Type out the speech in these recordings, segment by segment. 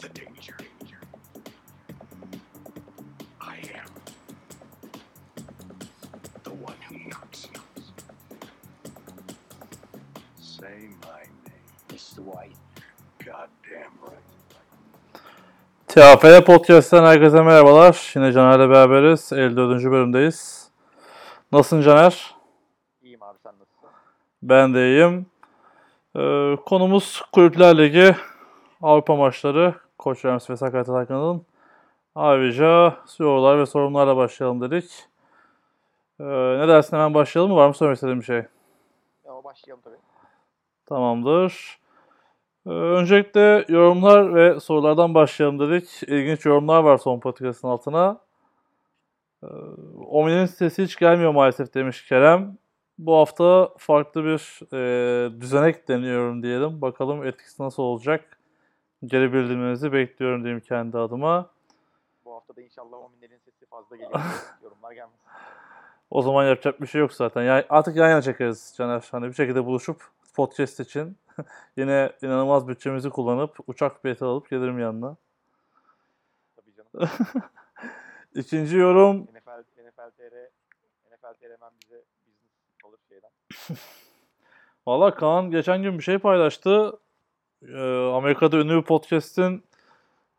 the danger. I am the one who knocks. Say my name. Mr. White. Goddamn right. TAFL Podcast'ten herkese merhabalar. Yine Caner'le beraberiz. 54. bölümdeyiz. Nasılsın Caner? İyiyim abi sen nasılsın? Ben de iyiyim. Ee, konumuz Kulüpler Ligi Avrupa maçları. Koç Rams ve Sakarya Tarkan'ın ayrıca sorular ve sorunlarla başlayalım dedik. Ee, ne dersin hemen başlayalım mı? Var mı söylemek istediğin bir şey? Ama başlayalım tabii. Tamamdır. Ee, öncelikle yorumlar ve sorulardan başlayalım dedik. İlginç yorumlar var son podcast'ın altına. Ee, Omi'nin sesi hiç gelmiyor maalesef demiş Kerem. Bu hafta farklı bir e, düzenek deniyorum diyelim. Bakalım etkisi nasıl olacak. Geri bildirimlerinizi bekliyorum diyeyim kendi adıma. Bu hafta da inşallah Ominlerin sesi fazla geliyor. Yorumlar gelmesin. O zaman yapacak bir şey yok zaten. Yani artık yan yana çekeriz Caner. Hani bir şekilde buluşup podcast için yine inanılmaz bütçemizi kullanıp uçak bileti alıp gelirim yanına. Tabii canım. İkinci yorum NFL, NFL TR, NFL TR hemen bize business alır şeyden. Valla Kaan geçen gün bir şey paylaştı. Ee, Amerika'da ünlü bir podcast'in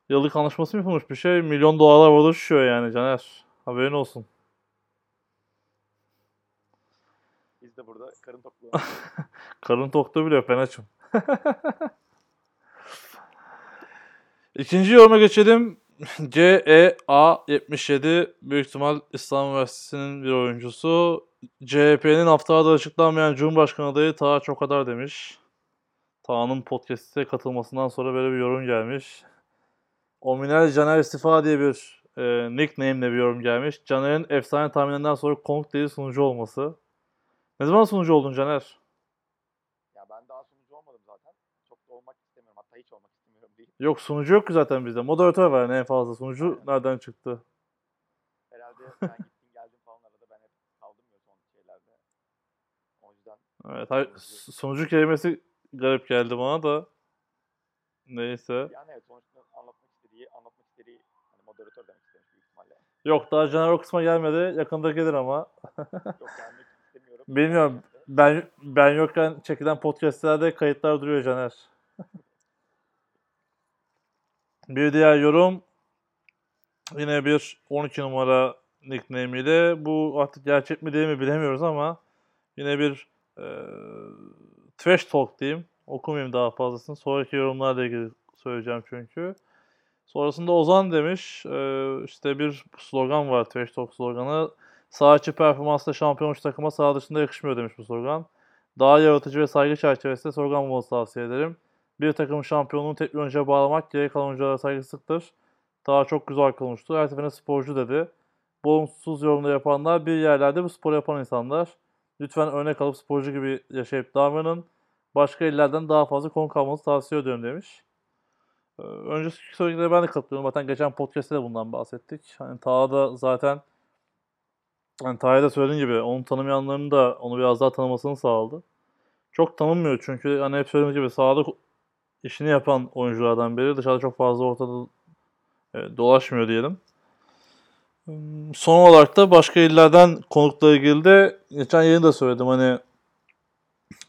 yıllık anlaşması mı yapılmış bir şey. Milyon dolarlar orada düşüyor yani Caner. Haberin olsun. Biz de burada karın tokluğu. Karın toktu bile yok ben açım. İkinci yoruma geçelim. CEA77 büyük ihtimal İslam Üniversitesi'nin bir oyuncusu. CHP'nin haftalarda açıklanmayan Cumhurbaşkanı adayı Taha Çokadar demiş. Taha'nın podcast'e katılmasından sonra böyle bir yorum gelmiş. Ominel Caner İstifa diye bir e, nickname'le bir yorum gelmiş. Caner'in efsane tahmininden sonra konuk değil sunucu olması. Ne zaman sunucu oldun Caner? ya ben daha sunucu olmadım zaten. Çok da olmak istemiyorum. Hatta hiç olmak istemiyorum değil. Yok sunucu yok ki zaten bizde. Moderatör var en fazla. Sunucu nereden çıktı? Herhalde sen gittin geldin falan arada ben hep kaldım ya son şeylerde. O yüzden Evet, hayır, su- sunucu kelimesi garip geldi bana da. Neyse. yani evet sonuçta anlatmak istediği, anlatmak istediği hani moderatör demek istemiş büyük ihtimalle. Yok daha Caner o kısma gelmedi. Yakında gelir ama. Yok gelmek istemiyorum. Bilmiyorum. Ben ben yokken çekilen podcastlerde kayıtlar duruyor Caner. bir diğer yorum yine bir 12 numara nickname ile bu artık gerçek mi değil mi bilemiyoruz ama yine bir e, trash talk diyeyim. Okumayayım daha fazlasını. Sonraki yorumlarla ilgili söyleyeceğim çünkü. Sonrasında Ozan demiş e, işte bir slogan var trash talk sloganı. Sağ içi performansla şampiyon takıma sağ dışında yakışmıyor demiş bu slogan. Daha yaratıcı ve saygı çerçevesinde slogan bulması tavsiye ederim. Bir takımın şampiyonluğunu tek bir oyuncuya bağlamak geri kalan oyunculara saygısızlıktır. Daha çok güzel konuştu. Her seferinde sporcu dedi. Bu olumsuz yorumda yapanlar bir yerlerde bu sporu yapan insanlar. Lütfen örnek alıp sporcu gibi yaşayıp davranın. Başka illerden daha fazla konu kalmanızı tavsiye ediyorum demiş. Ee, önceki söylediklere ben de katılıyorum. Zaten geçen podcast'te de bundan bahsettik. Hani Taha da zaten hani Taha'ya da söylediğin gibi onu tanımayanların da onu biraz daha tanımasını sağladı. Çok tanınmıyor çünkü hani hep söylediğim gibi sahada işini yapan oyunculardan biri. Dışarıda çok fazla ortada e, dolaşmıyor diyelim. Hmm, Son olarak da başka illerden konukla ilgili de geçen yayın da söyledim hani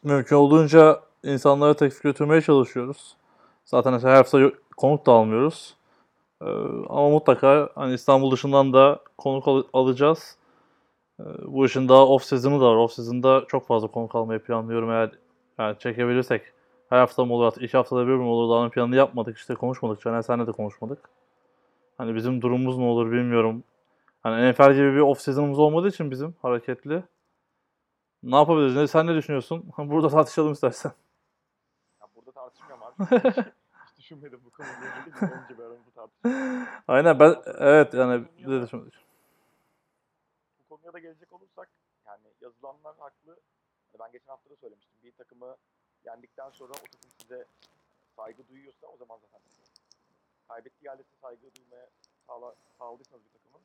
mümkün olduğunca insanlara teklif götürmeye çalışıyoruz. Zaten her hafta konuk da almıyoruz. Ee, ama mutlaka hani İstanbul dışından da konuk al- alacağız. Ee, bu işin daha off season'ı da var. Off season'da çok fazla konuk almayı planlıyorum eğer yani çekebilirsek. Her hafta mı olur, iki haftada bir mi olur daha planını yapmadık işte konuşmadık. Caner senle de konuşmadık. Hani bizim durumumuz ne olur bilmiyorum. Hani NFL gibi bir off season'ımız olmadığı için bizim hareketli. Ne yapabiliriz? Ne, sen ne düşünüyorsun? Burada tartışalım istersen. Ya burada tartışmıyorum abi. hiç, hiç düşünmedim bu. Biz önce bir aramızda tartışalım. Aynen ben evet yani bir de düşünmedim. Bu konuya da gelecek olursak yani yazılanlar haklı. Hani ben geçen hafta da söylemiştim. Bir takımı yendikten sonra o takım size saygı duyuyorsa o zaman zaten kaybettiği halde size saygı duymaya sağla, sağladıysanız bir takımın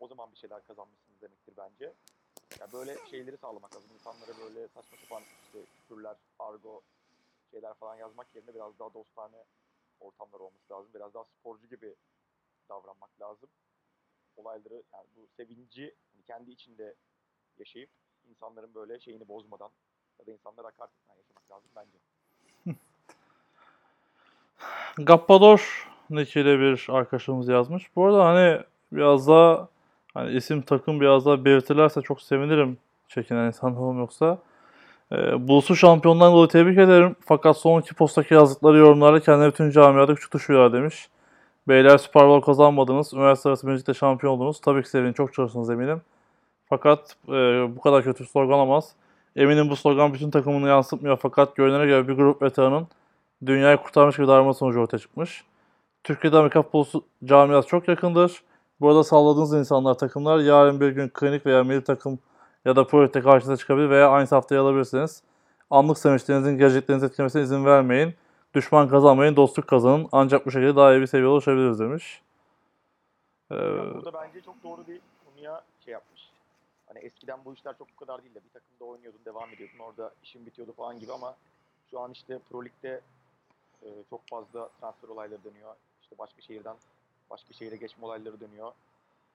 o zaman bir şeyler kazanmışsınız demektir bence. Ya böyle şeyleri sağlamak lazım. İnsanlara böyle saçma sapan işte küfürler, argo şeyler falan yazmak yerine biraz daha dostane ortamlar olması lazım. Biraz daha sporcu gibi davranmak lazım. Olayları yani bu sevinci hani kendi içinde yaşayıp insanların böyle şeyini bozmadan ya da insanlara hakaret etmeden yaşamak lazım bence. Gappador nick'iyle bir arkadaşımız yazmış. Bu arada hani biraz daha hani isim takım biraz daha belirtirlerse çok sevinirim çekinen insanlarım yoksa. Ee, Bulusu şampiyondan dolayı tebrik ederim. Fakat son iki posttaki yazdıkları yorumlarla kendine bütün camiada küçük düşüyor demiş. Beyler Super Bowl kazanmadınız. Üniversite arası müzikte şampiyon oldunuz. Tabii ki sevinin. Çok çalıştınız eminim. Fakat e, bu kadar kötü slogan olamaz. Eminim bu slogan bütün takımını yansıtmıyor. Fakat görünene göre bir grup veteranın dünyayı kurtarmış gibi davranma sonucu ortaya çıkmış. Türkiye'de Amerika futbolu camiası çok yakındır. Burada salladığınız insanlar, takımlar yarın bir gün klinik veya milli takım ya da projekte karşınıza çıkabilir veya aynı haftaya alabilirsiniz. Anlık sevinçlerinizin geleceklerinizi etkilemesine izin vermeyin. Düşman kazanmayın, dostluk kazanın. Ancak bu şekilde daha iyi bir seviyeye ulaşabiliriz demiş. Ee, Yani burada bence çok doğru bir konuya şey yapmış. Hani eskiden bu işler çok bu kadar değil de bir takımda oynuyordun, devam ediyordun. Orada işin bitiyordu falan gibi ama şu an işte Pro Lig'de e, çok fazla transfer olayları dönüyor. İşte başka şehirden başka şehire geçme olayları dönüyor.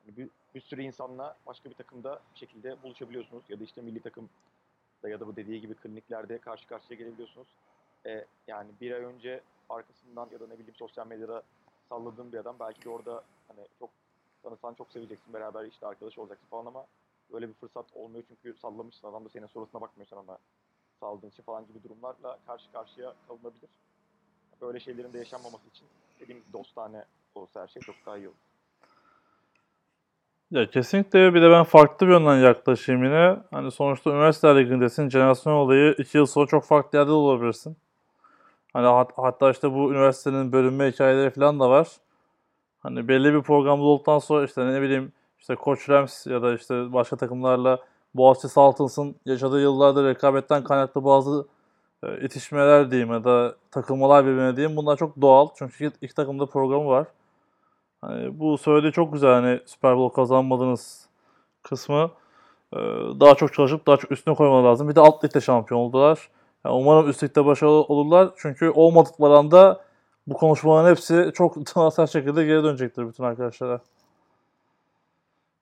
Hani bir, bir sürü insanla başka bir takımda bir şekilde buluşabiliyorsunuz. Ya da işte milli takım da ya da bu dediği gibi kliniklerde karşı karşıya gelebiliyorsunuz. E, yani bir ay önce arkasından ya da ne bileyim sosyal medyada salladığın bir adam belki de orada hani çok tanısan çok seveceksin beraber işte arkadaş olacaksın falan ama böyle bir fırsat olmuyor çünkü sallamışsın adam da senin sorusuna bakmıyor sen ona saldığın için falan gibi durumlarla karşı karşıya kalınabilir. Böyle şeylerin de yaşanmaması için dediğim gibi dostane olsa her şey çok daha iyi olur. Ya kesinlikle bir de ben farklı bir yönden yaklaşayım yine. Hani sonuçta üniversite ligindesin. Jenerasyon olayı 2 yıl sonra çok farklı yerde de olabilirsin. Hani hat- hatta işte bu üniversitenin bölünme hikayeleri falan da var. Hani belli bir programda olduktan sonra işte ne bileyim işte Koç Rams ya da işte başka takımlarla Boğaziçi Saltins'ın yaşadığı yıllarda rekabetten kaynaklı bazı e, itişmeler diyeyim ya da takılmalar birbirine diyeyim. Bunlar çok doğal. Çünkü iki, iki takımda programı var. Hani bu söylediği çok güzel hani Super Bowl kazanmadınız kısmı. Ee, daha çok çalışıp daha çok üstüne koymaları lazım. Bir de alt ligde şampiyon oldular. Yani umarım üst ligde başarılı olurlar. Çünkü olmadıkları anda bu konuşmaların hepsi çok sert şekilde geri dönecektir bütün arkadaşlara.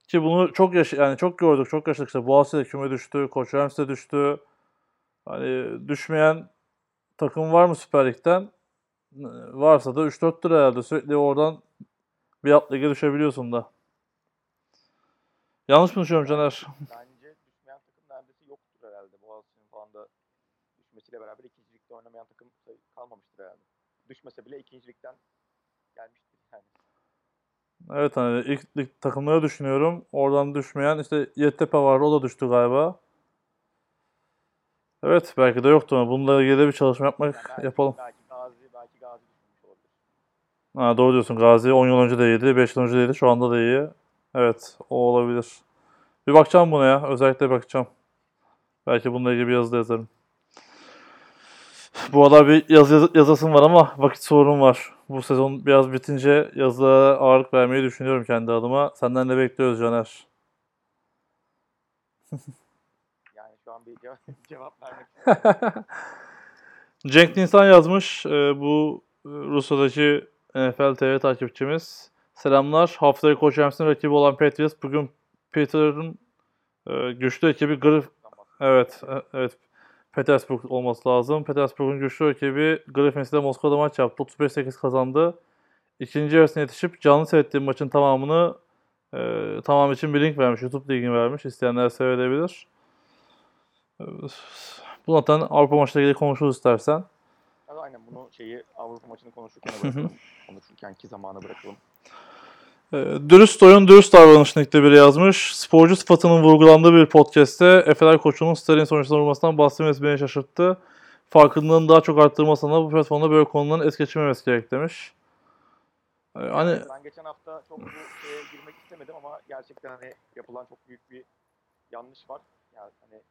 Ki bunu çok yaş yani çok gördük, çok yaşadık işte. Boğaziçi'de küme düştü, Koç Rams'de düştü. Hani düşmeyen takım var mı Süper Lig'den? Varsa da 3-4'tür herhalde. Sürekli oradan bir alt lige düşebiliyorsun da. Yanlış mı düşünüyorum Caner? Bence düşmeyen takım neredeyse yoktur herhalde. Boğaziçi'nin falan da düşmesiyle beraber ikinci ligde oynamayan takım kalmamıştır herhalde. Düşmese bile ikinci ligden gelmiştir yani. Evet hani ilk lig takımları düşünüyorum. Oradan düşmeyen işte Yeditepe vardı o da düştü galiba. Evet belki de yoktu ama bununla ilgili bir çalışma yapmak Yani belki, yapalım. Belki. Ha, doğru diyorsun Gazi 10 yıl önce de iyiydi, 5 yıl önce de iyiydi, şu anda da iyi. Evet o olabilir. Bir bakacağım buna ya özellikle bakacağım. Belki bununla ilgili bir yazı da yazarım. Bu aralar bir yazı yaz- yazasım var ama vakit sorunum var. Bu sezon biraz bitince yazılara ağırlık vermeyi düşünüyorum kendi adıma. Senden de bekliyoruz Caner. Yani şu an bir cevap, cevap vermek Cenk Nisan yazmış. Ee, bu e, Rusya'daki NFL TV takipçimiz. Selamlar. Haftaya Koç Rams'in rakibi olan Patriots bugün Peter'ın e, güçlü ekibi Griff Evet, e- evet. Petersburg olması lazım. Petersburg'un güçlü rakibi Griffins ile Moskova'da maç yaptı. 35-8 kazandı. İkinci yarısına yetişip canlı seyrettiğim maçın tamamını e, tamam için bir link vermiş. YouTube linkini vermiş. İsteyenler seyredebilir. Bu zaten Avrupa maçlarıyla ilgili konuşuruz istersen. Aynen bunu şeyi Avrupa maçını konuşurken bırakalım. Konuşurkenki zamana bırakalım. E, Dürüst oyun, dürüst davranış nickli biri yazmış. Sporcu sıfatının vurgulandığı bir podcast'te Efeler koçunun Sterling sonuçlarına vurmasından bahsetmesi beni şaşırttı. Farkındalığını daha çok arttırmasına bu platformda böyle konuların es geçirmemesi gerek demiş. E, Hani Ben geçen hafta çok bu şeye girmek istemedim ama gerçekten hani yapılan çok büyük bir yanlış var. Yani hani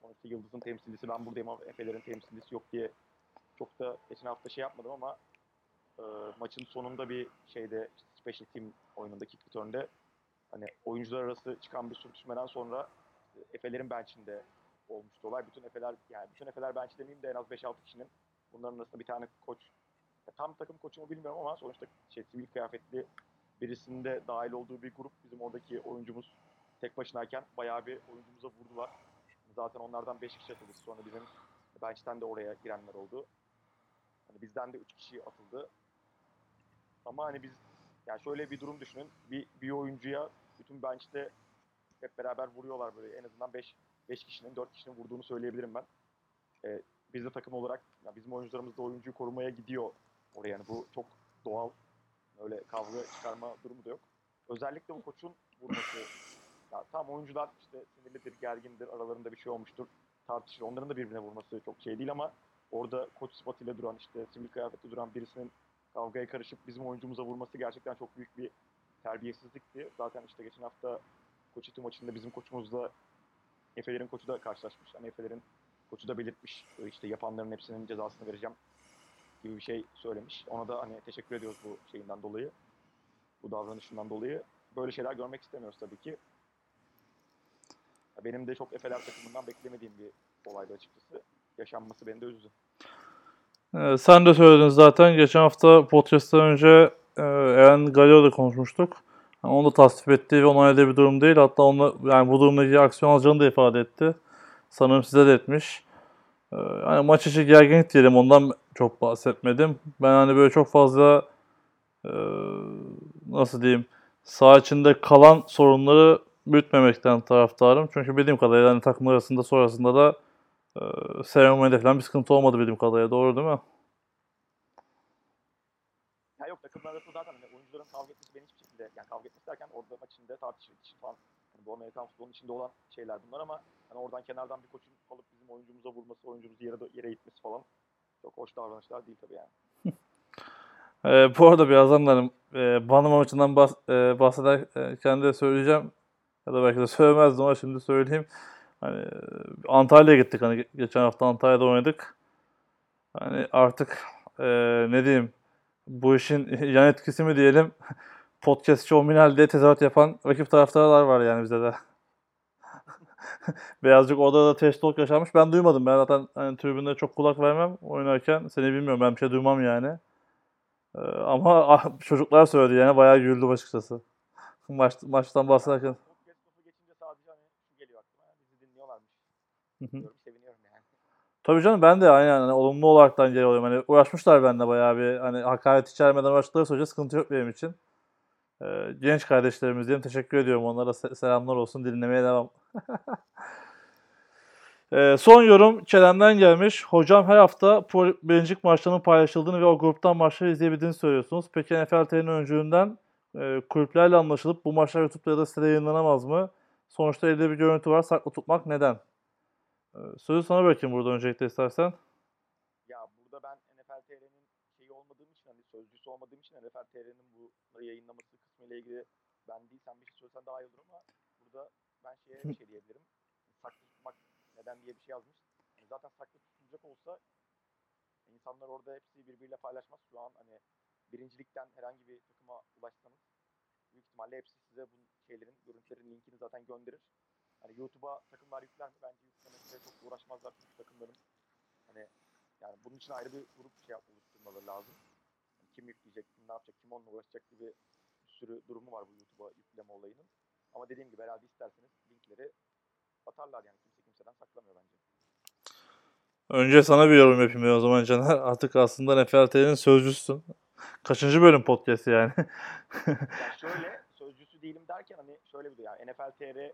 sonuçta Yıldız'ın temsilcisi ben buradayım ama Efe'lerin temsilcisi yok diye çok da geçen hafta şey yapmadım ama e, maçın sonunda bir şeyde special team oyununda kick return'de hani oyuncular arası çıkan bir sürtüşmeden sonra e, Efe'lerin bench'inde olmuştu olay. Bütün Efe'ler yani bütün Efe'ler bench demeyeyim de en az 5-6 kişinin bunların arasında bir tane koç tam takım koçu mu bilmiyorum ama sonuçta şey, sivil kıyafetli birisinde dahil olduğu bir grup bizim oradaki oyuncumuz tek başınayken bayağı bir oyuncumuza vurdular. Zaten onlardan 5 kişi atıldı. Sonra bizim bench'ten de oraya girenler oldu. Hani bizden de 3 kişi atıldı. Ama hani biz yani şöyle bir durum düşünün. Bir, bir oyuncuya bütün bench'te hep beraber vuruyorlar böyle en azından 5 5 kişinin 4 kişinin vurduğunu söyleyebilirim ben. Ee, biz de takım olarak yani bizim oyuncularımız da oyuncuyu korumaya gidiyor oraya yani bu çok doğal. Öyle kavga çıkarma durumu da yok. Özellikle bu koçun vurması ya tam oyuncular işte sinirlidir, gergindir, aralarında bir şey olmuştur, tartışır. Onların da birbirine vurması çok şey değil ama orada koç sıfatıyla duran işte sivil kıyafette duran birisinin kavgaya karışıp bizim oyuncumuza vurması gerçekten çok büyük bir terbiyesizlikti. Zaten işte geçen hafta Koçiti maçında bizim koçumuzla Efe'lerin koçu da karşılaşmış. Hani Efe'lerin koçu da belirtmiş işte yapanların hepsinin cezasını vereceğim gibi bir şey söylemiş. Ona da hani teşekkür ediyoruz bu şeyinden dolayı. Bu davranışından dolayı. Böyle şeyler görmek istemiyoruz tabii ki. Benim de çok Efeler takımından beklemediğim bir olaydı açıkçası. Yaşanması beni de üzdü. Ee, sen de söyledin zaten. Geçen hafta podcast'tan önce e, Eren Galio'da konuşmuştuk. Yani onu da tasvip ettiği ve onayladığı bir durum değil. Hatta onunla, yani bu durumda iyi aksiyon alacağını da ifade etti. Sanırım size de etmiş. Ee, yani maç içi gerginlik diyelim. Ondan çok bahsetmedim. Ben hani böyle çok fazla e, nasıl diyeyim saha içinde kalan sorunları büyütmemekten taraftarım. Çünkü bildiğim kadarıyla hani takımlar arasında sonrasında da e, seremonide falan bir sıkıntı olmadı bildiğim kadarıyla. Doğru değil mi? Ya yok takımlar arasında zaten hani oyuncuların kavga etmesi beni hiçbir şekilde yani kavga etmesi derken orada maç içinde tartışmak için falan hani bu Amerikan futbolunun içinde olan şeyler bunlar ama hani oradan kenardan bir koçun alıp bizim oyuncumuza vurması, oyuncumuzu yere, yere itmesi falan çok hoş davranışlar değil tabii yani. Ee, bu arada birazdan da hani, e, Banama maçından bahs e, bahsederken de söyleyeceğim. Ya da belki de söylemezdim ama şimdi söyleyeyim. Hani Antalya'ya gittik. Hani ge- geçen hafta Antalya'da oynadık. Hani artık e, ne diyeyim bu işin yan etkisi mi diyelim podcastçi Ominal diye tezahürat yapan rakip taraftarlar var yani bizde de. Birazcık orada da test talk yaşanmış. Ben duymadım. Ben zaten hani, tribünde çok kulak vermem oynarken. Seni bilmiyorum. Ben bir şey duymam yani. Ee, ama ah, çocuklar söyledi yani bayağı güldüm açıkçası. Maç, maçtan bahsederken. Podcast lafı geçince sadece hani şu geliyor aklıma ya, bizi dinliyorlarmış. Hı hı. Diyorum, seviniyorum yani. Tabii canım ben de aynen hani olumlu olaraktan geliyorum. Hani uğraşmışlar benimle bayağı bir hani hakaret içermeden uğraştıkları sürece sıkıntı yok benim için. Ee, genç kardeşlerimiz diyeyim. Teşekkür ediyorum. Onlara se- selamlar olsun. Dinlemeye devam. Ee, son yorum Kerem'den gelmiş. Hocam her hafta Birincilik maçlarının paylaşıldığını ve o gruptan maçları izleyebildiğini söylüyorsunuz. Peki NFLT'nin öncülüğünden e, kulüplerle anlaşılıp bu maçlar YouTube'da ya da sitede yayınlanamaz mı? Sonuçta elde bir görüntü var. Saklı tutmak neden? Sözü sana bırakayım burada öncelikle istersen. Ya burada ben NFL TR'nin şeyi olmadığım için hani sözcüsü olmadığım için NFL TR'nin bunları yayınlaması kısmı ile ilgili ben değil sen bir şey söylesen daha iyi olur ama burada ben şeye bir şey diyebilirim. Saklı tutmak neden diye bir şey yazmış. Hani zaten saklı tutulacak olsa insanlar orada hepsi birbiriyle paylaşmaz. Şu an hani birincilikten herhangi bir takıma ulaşsanız büyük ihtimalle hepsi size bu şeylerin, görüntülerin linkini zaten gönderir. Hani YouTube'a takımlar yükler mi? Bence yüklemekle çok uğraşmazlar çünkü takımların hani yani bunun için ayrı bir grup şey yap- oluşturmaları lazım. Yani kim yükleyecek, kim ne yapacak, kim onunla uğraşacak gibi bir sürü durumu var bu YouTube'a yükleme olayının. Ama dediğim gibi herhalde isterseniz linkleri atarlar yani kimse kimseden saklamıyor bence. Önce sana bir yorum yapayım o zaman Caner. Artık aslında NFLT'nin sözcüsün. Kaçıncı bölüm podcast yani? Yani şöyle sözcüsü değilim derken hani şöyle bir de yani NFL TR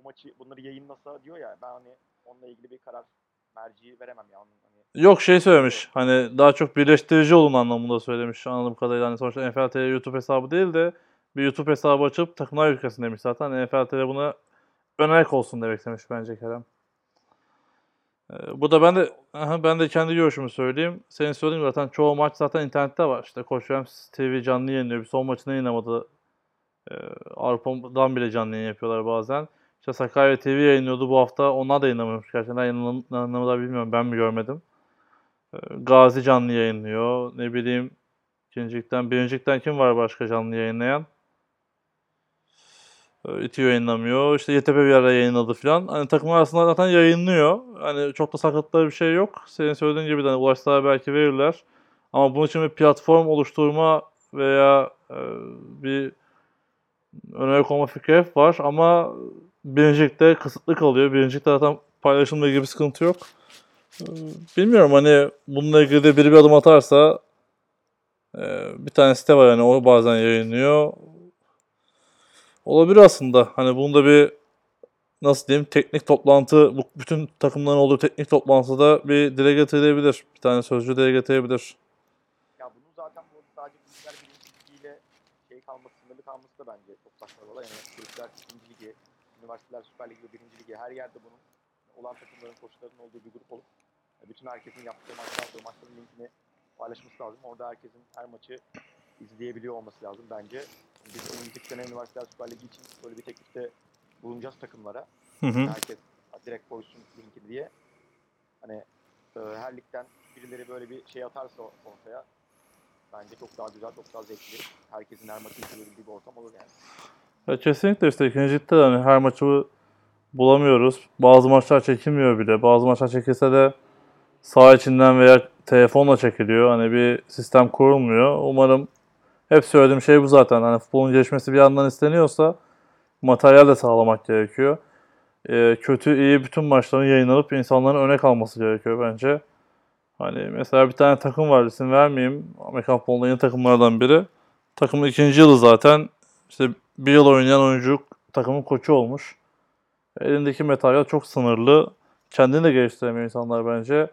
bu maçı bunları yayınlasa diyor ya ben hani onunla ilgili bir karar merci veremem ya. Onun hani Yok şey söylemiş. Hani daha çok birleştirici olun anlamında söylemiş anladığım kadarıyla. Hani sonuçta NFLT YouTube hesabı değil de bir YouTube hesabı açıp takımlar ülkesin demiş zaten. Hani NFLT buna önayak olsun demek istemiş bence Kerem. Ee, bu da ben de aha, ben de kendi görüşümü söyleyeyim. Senin söylediğin zaten çoğu maç zaten internette var. İşte Koç Rams TV canlı yayınlıyor. Bir son maçını yayınlamadı. Ee, Avrupa'dan bile canlı yayın yapıyorlar bazen. İşte Sakarya TV yayınlıyordu bu hafta. Onlar da yayınlamamış. Gerçekten yayınlanmadı bilmiyorum. Ben mi görmedim. Ee, Gazi canlı yayınlıyor. Ne bileyim ikincilikten, birincilikten kim var başka canlı yayınlayan? Ee, İTÜ yayınlamıyor. İşte YTP bir ara yayınladı falan. Hani takımlar arasında zaten yayınlıyor. Hani çok da sakatlıkları bir şey yok. Senin söylediğin gibi de hani belki verirler. Ama bunun için bir platform oluşturma veya e, bir öne konma fikri hep var ama birincilikte kısıtlı kalıyor. Birincilikte zaten paylaşımla ilgili bir sıkıntı yok. Ee, Bilmiyorum hani bununla ilgili de biri bir adım atarsa e, bir tane site var yani o bazen yayınlıyor. Olabilir aslında. Hani bunda bir nasıl diyeyim teknik toplantı bu bütün takımların olduğu teknik toplantıda bir dile getirebilir. Bir tane sözcü dile getirebilir. Ya bunun zaten bu sadece kulüpler birinci ligiyle şey kalması, sınırlı kalması da bence çok saçma olay. Yani ligi, üniversiteler süper ligi ve birinci ligi her yerde bunun olan takımların koçlarının olduğu bir grup olup e, bütün herkesin yaptığı sonra maçların linkini paylaşması lazım. Orada herkesin her maçı izleyebiliyor olması lazım bence. Biz önümüzdeki sene üniversiteler süper ligi için böyle bir teklifte bulunacağız takımlara. Hı hı. Herkes direkt koysun linki diye. Hani e, her ligden birileri böyle bir şey atarsa ortaya bence çok daha güzel, çok daha zevkli. Herkesin her maçı izleyebildiği bir ortam olur yani. Ya kesinlikle işte ikinci ligde de hani her maçı bulamıyoruz. Bazı maçlar çekilmiyor bile. Bazı maçlar çekilse de saha içinden veya telefonla çekiliyor. Hani bir sistem kurulmuyor. Umarım hep söylediğim şey bu zaten. Hani futbolun gelişmesi bir yandan isteniyorsa materyal de sağlamak gerekiyor. Ee, kötü iyi bütün maçların yayınlanıp insanların öne kalması gerekiyor bence. Hani mesela bir tane takım var isim vermeyeyim. Amerikan futbolunda yeni takımlardan biri. Takımın ikinci yılı zaten. İşte bir yıl oynayan oyuncu takımın koçu olmuş. Elindeki materyal çok sınırlı. Kendini de geliştiremiyor insanlar bence.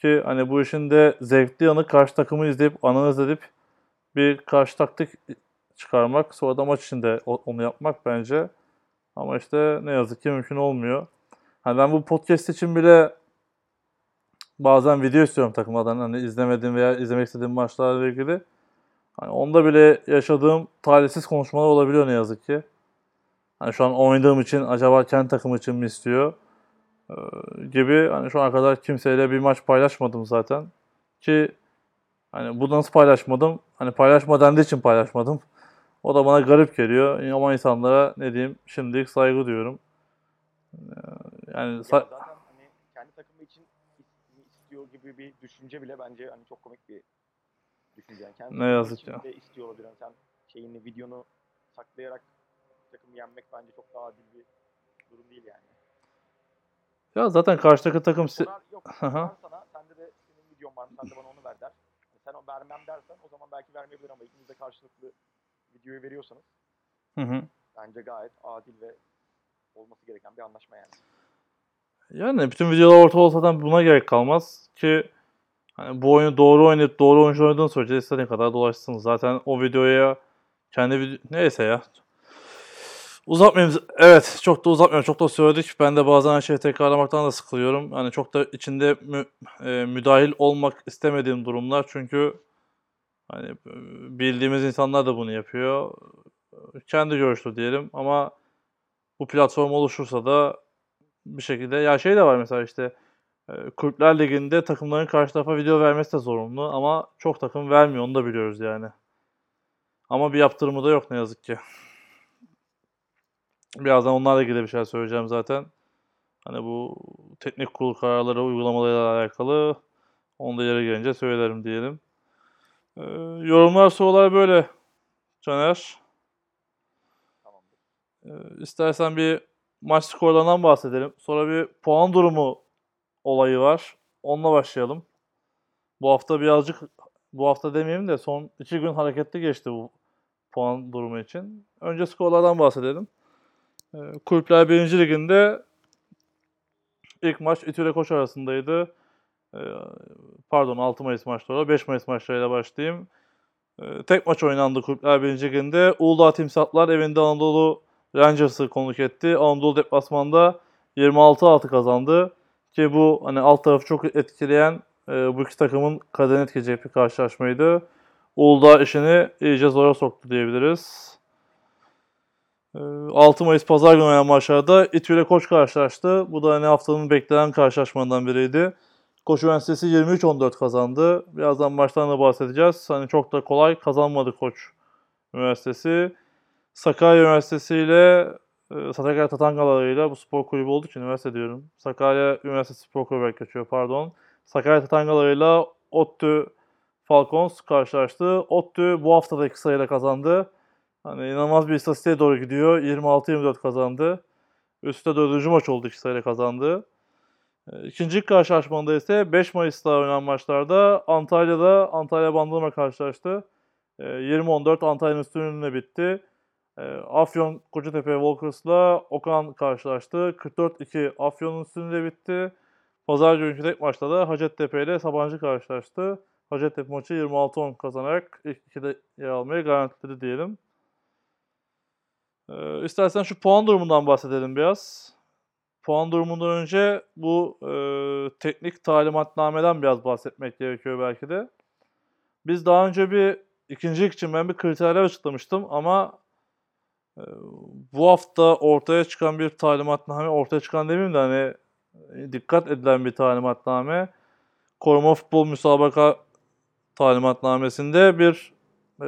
Ki hani bu işin de zevkli yanı karşı takımı izleyip analiz edip bir karşı taktik çıkarmak. Sonra da maç içinde onu yapmak bence. Ama işte ne yazık ki mümkün olmuyor. Hani ben bu podcast için bile bazen video istiyorum takımlardan. Hani izlemediğim veya izlemek istediğim maçlarla ilgili. Hani onda bile yaşadığım talihsiz konuşmalar olabiliyor ne yazık ki. Hani şu an oynadığım için acaba kendi takım için mi istiyor Ee, gibi hani şu ana kadar kimseyle bir maç paylaşmadım zaten. Ki hani bu nasıl paylaşmadım? Hani paylaşma dendiği için paylaşmadım. O da bana garip geliyor. Ama insanlara ne diyeyim şimdilik saygı duyuyorum. Ee, Yani Ya zaten hani kendi takımı için is- istiyor gibi bir düşünce bile bence hani çok komik bir düşünce. Yani kendi Ne yazık ya. de istiyor olabilir. Yani sen şeyini, videonu saklayarak takımı yenmek bence çok daha adil bir durum değil yani. ya zaten karşıdaki takım Sorar, yok, sana, sende de senin videon var sen de bana onu ver der. Sen o vermem dersen o zaman belki vermeyebilir ama ikiniz de karşılıklı videoyu veriyorsanız Hı hı. bence gayet adil ve olması gereken bir anlaşma yani. Yani bütün videolar orta olsa da buna gerek kalmaz ki hani bu oyunu doğru oynayıp doğru oyuncu oynadığın sürece istediğin kadar dolaşsın. Zaten o videoya kendi video... Neyse ya. Uzatmayayım. Evet çok da uzatmıyorum. Çok da söyledik. Ben de bazen şeyi tekrarlamaktan da sıkılıyorum. Hani çok da içinde mü- e, müdahil olmak istemediğim durumlar. Çünkü hani bildiğimiz insanlar da bunu yapıyor. Kendi görüşlü diyelim ama bu platform oluşursa da bir şekilde ya şey de var mesela işte Kulüpler Ligi'nde takımların karşı tarafa video vermesi de zorunlu ama çok takım vermiyor onu da biliyoruz yani. Ama bir yaptırımı da yok ne yazık ki. Birazdan onlarla ilgili bir şey söyleyeceğim zaten. Hani bu teknik kurul kararları uygulamalarıyla alakalı onu da yere gelince söylerim diyelim. Ee, yorumlar sorular böyle. Caner. Tamamdır. Ee, istersen bir maç skorlarından bahsedelim. Sonra bir puan durumu olayı var. Onunla başlayalım. Bu hafta birazcık, bu hafta demeyeyim de son iki gün hareketli geçti bu puan durumu için. Önce skorlardan bahsedelim. Ee, Kulüpler 1. Liginde ilk maç İTÜ ile Koç arasındaydı. Ee, pardon 6 Mayıs maçları, 5 Mayıs maçlarıyla başlayayım. Ee, tek maç oynandı Kulüpler 1. Liginde. Uludağ Timsahlar evinde Anadolu Rangers'ı konuk etti. Anadolu deplasmanda 26-6 kazandı. Ki bu hani alt tarafı çok etkileyen e, bu iki takımın kaderini etkileyecek bir karşılaşmaydı. Uludağ işini iyice zora soktu diyebiliriz. E, 6 Mayıs Pazar günü oynanan maçlarda İTÜ ile Koç karşılaştı. Bu da hani haftanın beklenen karşılaşmalarından biriydi. Koç Üniversitesi 23-14 kazandı. Birazdan maçtan da bahsedeceğiz. Hani çok da kolay kazanmadı Koç Üniversitesi. Sakarya Üniversitesi ile e, Sakarya Tatangaları'yla bu spor kulübü olduğu için üniversite diyorum. Sakarya Üniversitesi Spor Kulübü geçiyor pardon. Sakarya Tatangaları'yla ODTÜ Falcons karşılaştı. ODTÜ bu hafta da iki sayıyla kazandı. Hani inanılmaz bir istatistiğe doğru gidiyor. 26-24 kazandı. Üstte dördüncü maç oldu iki sayıyla kazandı. E, İkinci karşılaşmada ise 5 Mayıs'ta oynanan maçlarda Antalya'da Antalya Bandırma karşılaştı. E, 20-14 Antalya'nın üstünlüğüne bitti. E, Afyon Kocatepe Walkers'la Okan karşılaştı. 44-2 Afyon'un üstünlüğüne bitti. Pazar günkü tek maçta da Hacettepe ile Sabancı karşılaştı. Hacettepe maçı 26-10 kazanarak ilk ikide yer almayı garantiledi diyelim. Ee, istersen şu puan durumundan bahsedelim biraz. Puan durumundan önce bu e, teknik talimatnameden biraz bahsetmek gerekiyor belki de. Biz daha önce bir ikincilik için ben bir kriterler açıklamıştım ama bu hafta ortaya çıkan bir talimatname, ortaya çıkan demeyeyim de hani e, dikkat edilen bir talimatname. Koruma futbol müsabaka talimatnamesinde bir e,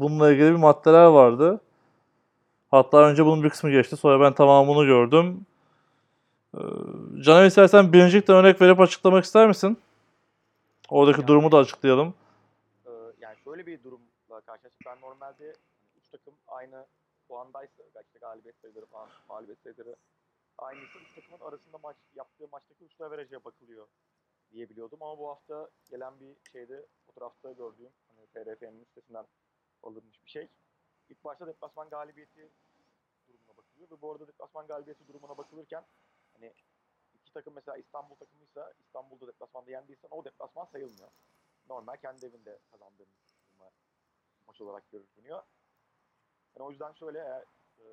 bununla ilgili bir maddeler vardı. Hatta önce bunun bir kısmı geçti. Sonra ben tamamını gördüm. Ee, Caner istersen birincilikten örnek verip açıklamak ister misin? Oradaki Yani- durumu da açıklayalım. Ee, yani şöyle bir durumla karşılaştık. Ben normalde üç takım aynı puandaysa, işte galibiyet sayıları falan, mağlubiyet sayıları aynıysa üç takımın arasında maç yaptığı maçtaki üçlü averajıya bakılıyor diye biliyordum. Ama bu hafta gelen bir şeyde fotoğrafta gördüğüm hani TRF'nin sitesinden alınmış bir şey. İlk başta deplasman galibiyeti durumuna bakılıyor ve bu arada deplasman galibiyeti durumuna bakılırken hani iki takım mesela İstanbul takımıysa İstanbul'da deplasmanda yendiysen o deplasman sayılmıyor. Normal kendi evinde kazandığın ma- maç olarak görünüyor. Yani o yüzden şöyle eğer e,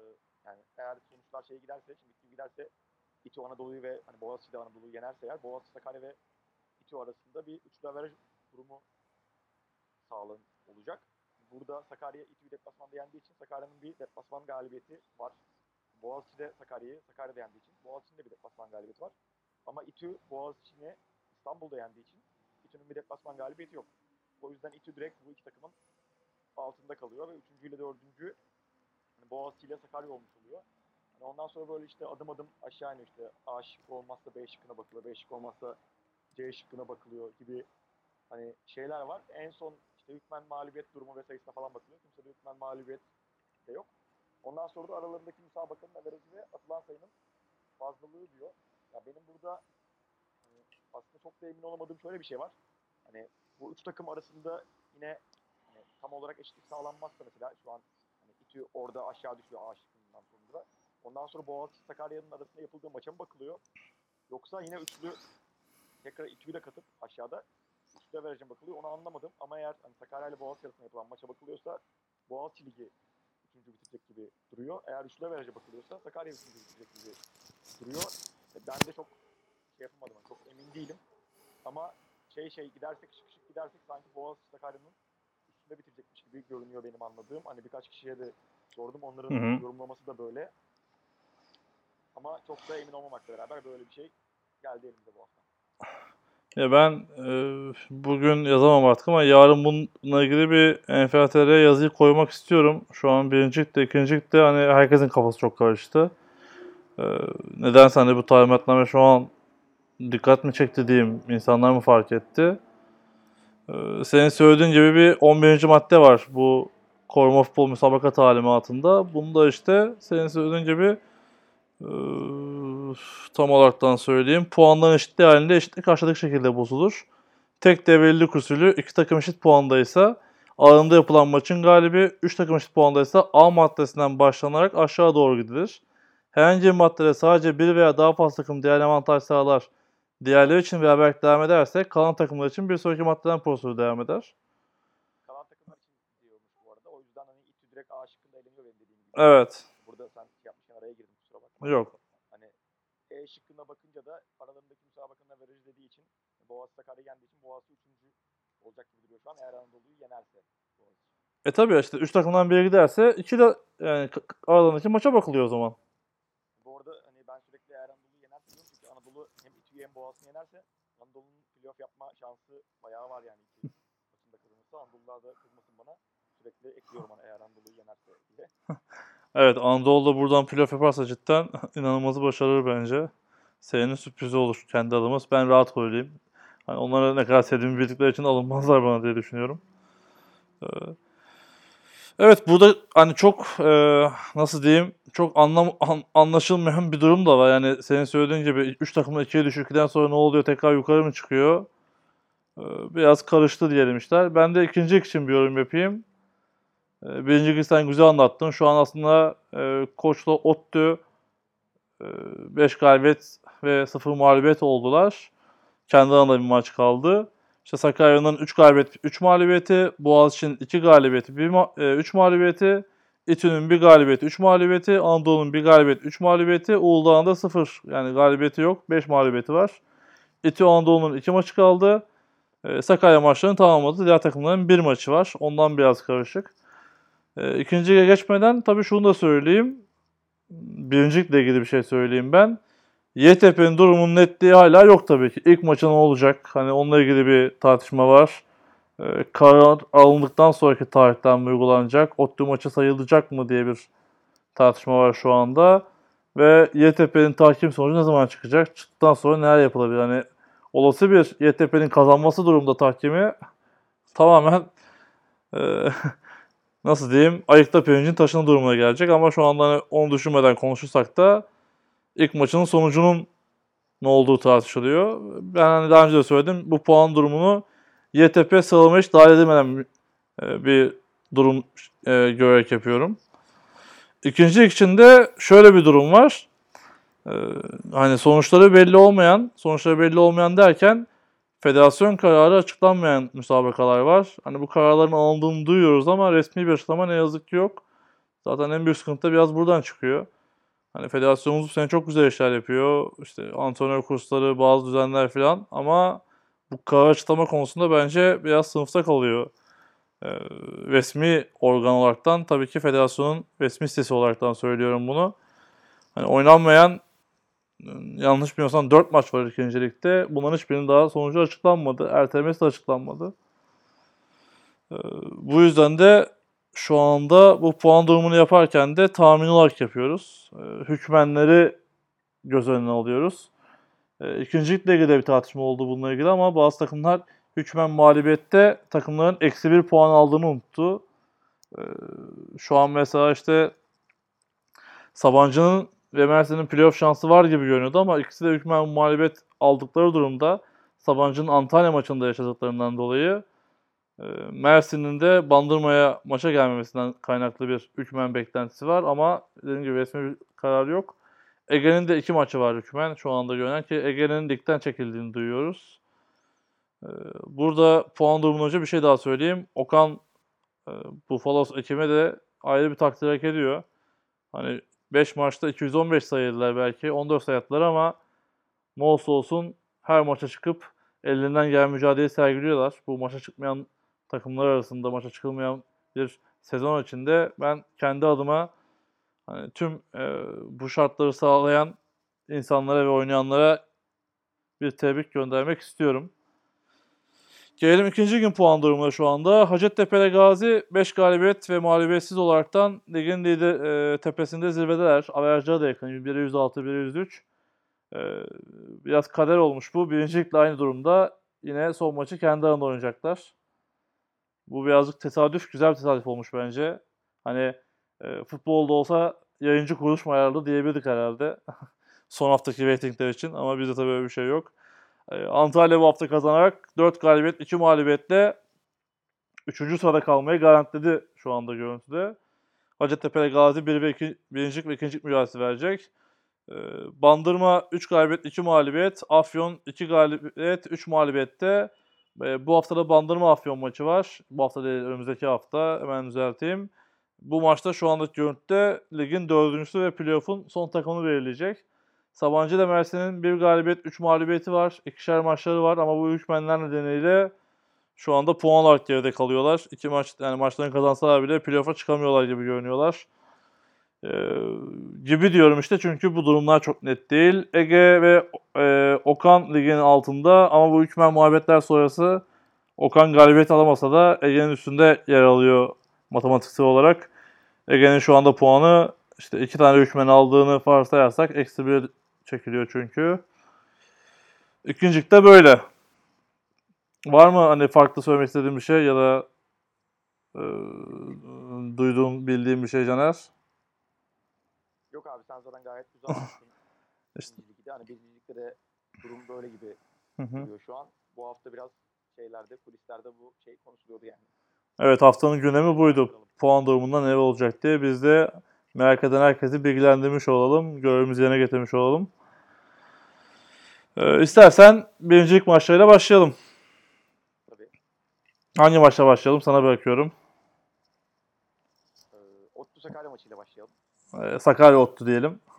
yani eğer sonuçlar şey giderse, şimdi gibi giderse İTÜ Anadolu'yu ve hani Boğaziçi de Anadolu'yu yenerse eğer Boğaziçi Sakarya ve İTÜ arasında bir üçlü averaj durumu sağlan olacak. Burada Sakarya İTÜ'yü deplasmanda yendiği için Sakarya'nın bir deplasman galibiyeti var. Boğaziçi de Sakarya'yı Sakarya'da yendiği için Boğaziçi'nin de bir deplasman galibiyeti var. Ama İTÜ Boğaziçi'ni İstanbul'da yendiği için İTÜ'nün bir deplasman galibiyeti yok. O yüzden İTÜ direkt bu iki takımın altında kalıyor ve üçüncü ile dördüncü hani Boğaziçi Sakarya olmuş oluyor. Hani ondan sonra böyle işte adım adım aşağı iniyor işte A şıkkı olmazsa B şıkkına bakılıyor, B şıkkı olmazsa C şıkkına bakılıyor gibi hani şeyler var. En son işte hükmen mağlubiyet durumu ve sayısına falan bakılıyor. Kimse de hükmen mağlubiyet de yok. Ondan sonra da aralarındaki müsabakanın averajı ve atılan sayının fazlalığı diyor. Ya benim burada hani aslında çok da emin olamadığım şöyle bir şey var. Hani bu üç takım arasında yine hani tam olarak eşitlik sağlanmazsa mesela şu an İTÜ orada aşağı düşüyor A sonra. Ondan sonra Boğaziçi Sakarya'nın arasında yapıldığı maça mı bakılıyor? Yoksa yine üçlü tekrar İTÜ'yü de katıp aşağıda üçlü vereceğim bakılıyor. Onu anlamadım. Ama eğer hani Sakarya ile Boğaziçi arasında yapılan maça bakılıyorsa Boğaziçi Ligi üçüncü bitecek gibi duruyor. Eğer üçlü verece bakılıyorsa Sakarya üçüncü bitecek gibi duruyor. E, Ben de çok şey yapamadım. Çok emin değilim. Ama şey şey gidersek şık şık gidersek sanki Boğaziçi Sakarya'nın üstünde bitirecekmiş gibi görünüyor benim anladığım. Hani birkaç kişiye de sordum. Onların Hı hı. yorumlaması da böyle. Ama çok da emin olmamakla beraber böyle bir şey geldi elimize bu hafta. Ya ben e, bugün yazamam artık ama yarın bununla ilgili bir NFTR'ye yazıyı koymak istiyorum. Şu an birincilikte, ikincilikte hani herkesin kafası çok karıştı. E, nedense hani bu talimatname şu an dikkat mi çekti diyeyim, insanlar mı fark etti? E, senin söylediğin gibi bir 11. madde var bu koruma futbol müsabaka talimatında. Bunda işte senin söylediğin gibi e, tam olaraktan söyleyeyim. Puanların eşitliği halinde eşitlik aşağıdaki şekilde bozulur. Tek devrelilik usulü iki takım eşit puandaysa aralarında yapılan maçın galibi 3 takım eşit puandaysa A maddesinden başlanarak aşağı doğru gidilir. Herhangi bir maddede sadece bir veya daha fazla takım değerli avantaj sağlar. Diğerleri için beraberlik devam ederse kalan takımlar için bir sonraki maddeden prosedür devam eder. Kalan takımlar için diyormuş bu arada. O yüzden hani İTÜ direkt A şıkkında eleniyor benim dediğim gibi. Evet. Burada sen şey yapmışken araya girdim kusura bakma. Yok. Hani E şıkkına bakınca da aralarındaki müsabakanın averajı dediği için Boğaziçi Sakarya yendiği için Boğaziçi üçüncü olacak gibi duruyor şu an. Eğer Anadolu'yu yenerse Boğaziçi. E tabi işte 3 takımdan biri giderse 2 de yani aralarındaki maça bakılıyor o zaman. Bu arada hani ben sürekli eğer Anadolu'yu yenerse diyorum çünkü Anadolu hem İTÜ'yü hem Boğaziçi'ni yenerse Anadolu'nun playoff yapma şansı bayağı var yani İTÜ maçında kazanırsa Anadolu'lar da kızmasın bana. Sürekli ekliyorum ona eğer Anadolu'yu yenerse diye. Evet Anadolu da buradan playoff yaparsa cidden inanılmaz başarır bence. Senenin sürprizi olur kendi adımız. Ben rahat söyleyeyim. Hani onlara ne kadar sevdiğimi bildikleri için alınmazlar bana diye düşünüyorum. Ee, Evet burada hani çok e, nasıl diyeyim çok anlam an- anlaşılmayan bir durum da var. Yani senin söylediğin gibi 3 takımda 2'ye düşükten sonra ne oluyor tekrar yukarı mı çıkıyor? Ee, biraz karıştı diyelim işler. Ben de ikinci lig için bir yorum yapayım. Ee, birinci ligi sen güzel anlattın. Şu an aslında e, Koç'la Ottu 5 galibiyet ve 0 mağlubiyet oldular. Kendi aralarında bir maç kaldı. İşte Sakarya'nın 3 galibiyet, 3 mağlubiyeti, Boğaziçi'nin 2 galibiyeti, 3 mağlubiyeti, İTÜ'nün 1 galibiyeti, 3 mağlubiyeti, Anadolu'nun 1 galibiyeti, 3 mağlubiyeti, Uludağ'ın da 0 yani galibiyeti yok, 5 mağlubiyeti var. İTÜ Anadolu'nun 2 maçı kaldı. E, Sakarya maçlarını tamamladı. Diğer takımların 1 maçı var. Ondan biraz karışık. E, geçmeden tabii şunu da söyleyeyim. Birincilikle ilgili bir şey söyleyeyim ben. YTP'nin durumunun netliği hala yok tabii ki. İlk maçı ne olacak? Hani onunla ilgili bir tartışma var. Ee, karar alındıktan sonraki tarihten mi uygulanacak? ODTÜ maçı sayılacak mı diye bir tartışma var şu anda. Ve YTP'nin tahkim sonucu ne zaman çıkacak? Çıktıktan sonra neler yapılabilir? Hani olası bir YTP'nin kazanması durumda tahkimi tamamen e, nasıl diyeyim ayıkta pirincin taşını durumuna gelecek ama şu anda hani onu düşünmeden konuşursak da ilk maçının sonucunun ne olduğu tartışılıyor. Ben hani daha önce de söyledim bu puan durumunu YTP sıralama hiç dahil edilmeden e, bir durum e, görerek yapıyorum. İkinci lig içinde şöyle bir durum var. E, hani sonuçları belli olmayan, sonuçları belli olmayan derken federasyon kararı açıklanmayan müsabakalar var. Hani bu kararların alındığını duyuyoruz ama resmi bir açıklama ne yazık ki yok. Zaten en büyük sıkıntı da biraz buradan çıkıyor. Hani federasyonumuz bu sene çok güzel işler yapıyor. İşte antrenör kursları, bazı düzenler falan ama bu karar açıklama konusunda bence biraz sınıfta kalıyor. Ee, resmi organ olaraktan tabii ki federasyonun resmi sitesi olaraktan söylüyorum bunu. Hani oynanmayan yanlış bilmiyorsam 4 maç var ikincilikte. Bunların hiçbirinin daha sonucu açıklanmadı. Ertelemesi de açıklanmadı. Ee, bu yüzden de şu anda bu puan durumunu yaparken de tahmin olarak yapıyoruz. Ee, hükmenleri göz önüne alıyoruz. Ee, ikincilikle ilgili de bir tartışma oldu bununla ilgili ama bazı takımlar hükmen mağlubiyette takımların eksi bir puan aldığını unuttu. Şu an mesela işte Sabancı'nın ve Mersin'in playoff şansı var gibi görünüyordu ama ikisi de hükmen mağlubiyet aldıkları durumda Sabancı'nın Antalya maçında yaşadıklarından dolayı e, Mersin'in de Bandırma'ya maça gelmemesinden kaynaklı bir hükmen beklentisi var ama dediğim gibi resmi bir karar yok. Ege'nin de iki maçı var hükmen şu anda görünen ki Ege'nin ligden çekildiğini duyuyoruz. E, burada puan durumundan önce bir şey daha söyleyeyim. Okan e, Bufalos ekime de ayrı bir takdir hak ediyor. Hani 5 maçta 215 sayıldılar belki. 14 sayattılar ama ne olsun her maça çıkıp ellerinden gelen mücadeleyi sergiliyorlar. Bu maça çıkmayan takımlar arasında maça çıkılmayan bir sezon içinde ben kendi adıma hani tüm e, bu şartları sağlayan insanlara ve oynayanlara bir tebrik göndermek istiyorum. Gelelim ikinci gün puan durumuna şu anda. Hacettepe Gazi 5 galibiyet ve mağlubiyetsiz olaraktan ligin lider, e, tepesinde zirvedeler. Averajları da yakın. 1'e 106, 1'e 103. E, biraz kader olmuş bu. Birincilikle aynı durumda. Yine son maçı kendi arasında oynayacaklar. Bu birazcık tesadüf, güzel bir tesadüf olmuş bence. Hani e, futbolda olsa yayıncı kuruluş mu ayarlı diyebilirdik herhalde. son haftaki reytingler için ama bizde tabii öyle bir şey yok. Ee, Antalya bu hafta kazanarak 4 galibiyet 2 mağlubiyetle 3. sırada kalmayı garantiledi şu anda görüntüde. Hacettepe Gazi 1 ve 2. birincilik ve ikincilik mücadelesi verecek. Ee, Bandırma 3 galibiyet 2 mağlubiyet. Afyon 2 galibiyet 3 mağlubiyette. Ee, bu hafta da Bandırma Afyon maçı var. Bu hafta değil önümüzdeki hafta hemen düzelteyim. Bu maçta şu andaki görüntüde ligin dördüncüsü ve playoff'un son takımını belirleyecek. Sabancı da Mersin'in bir galibiyet, 3 mağlubiyeti var. İkişer maçları var ama bu hükmenler nedeniyle şu anda puan olarak geride kalıyorlar. İki maç yani maçlarını kazansalar bile playoff'a çıkamıyorlar gibi görünüyorlar. Ee, gibi diyorum işte çünkü bu durumlar çok net değil. Ege ve e, Okan ligin altında ama bu hükmen muhabbetler sonrası Okan galibiyet alamasa da Ege'nin üstünde yer alıyor matematiksel olarak. Ege'nin şu anda puanı işte iki tane hükmen aldığını varsayarsak eksi bir çekiliyor çünkü. İkincilikte böyle. Var mı hani farklı söylemek istediğin bir şey ya da e, duyduğun, bildiğin bir şey Caner? Yok abi sen zaten gayet güzel. İşte. Hani birinci ligde de durum böyle gibi duruyor şu an. Bu hafta biraz şeylerde, kulislerde bu şey konuşuluyordu yani. Evet haftanın gündemi buydu. Puan durumunda ne olacak diye biz de merak eden herkesi bilgilendirmiş olalım. Görevimizi yerine getirmiş olalım. Ee, istersen birincilik maçlarıyla başlayalım. Tabii. Hangi maçla başlayalım? Sana bırakıyorum. Ee, Ottu Sakarya maçıyla başlayalım. Ee, Sakarya Ottu diyelim.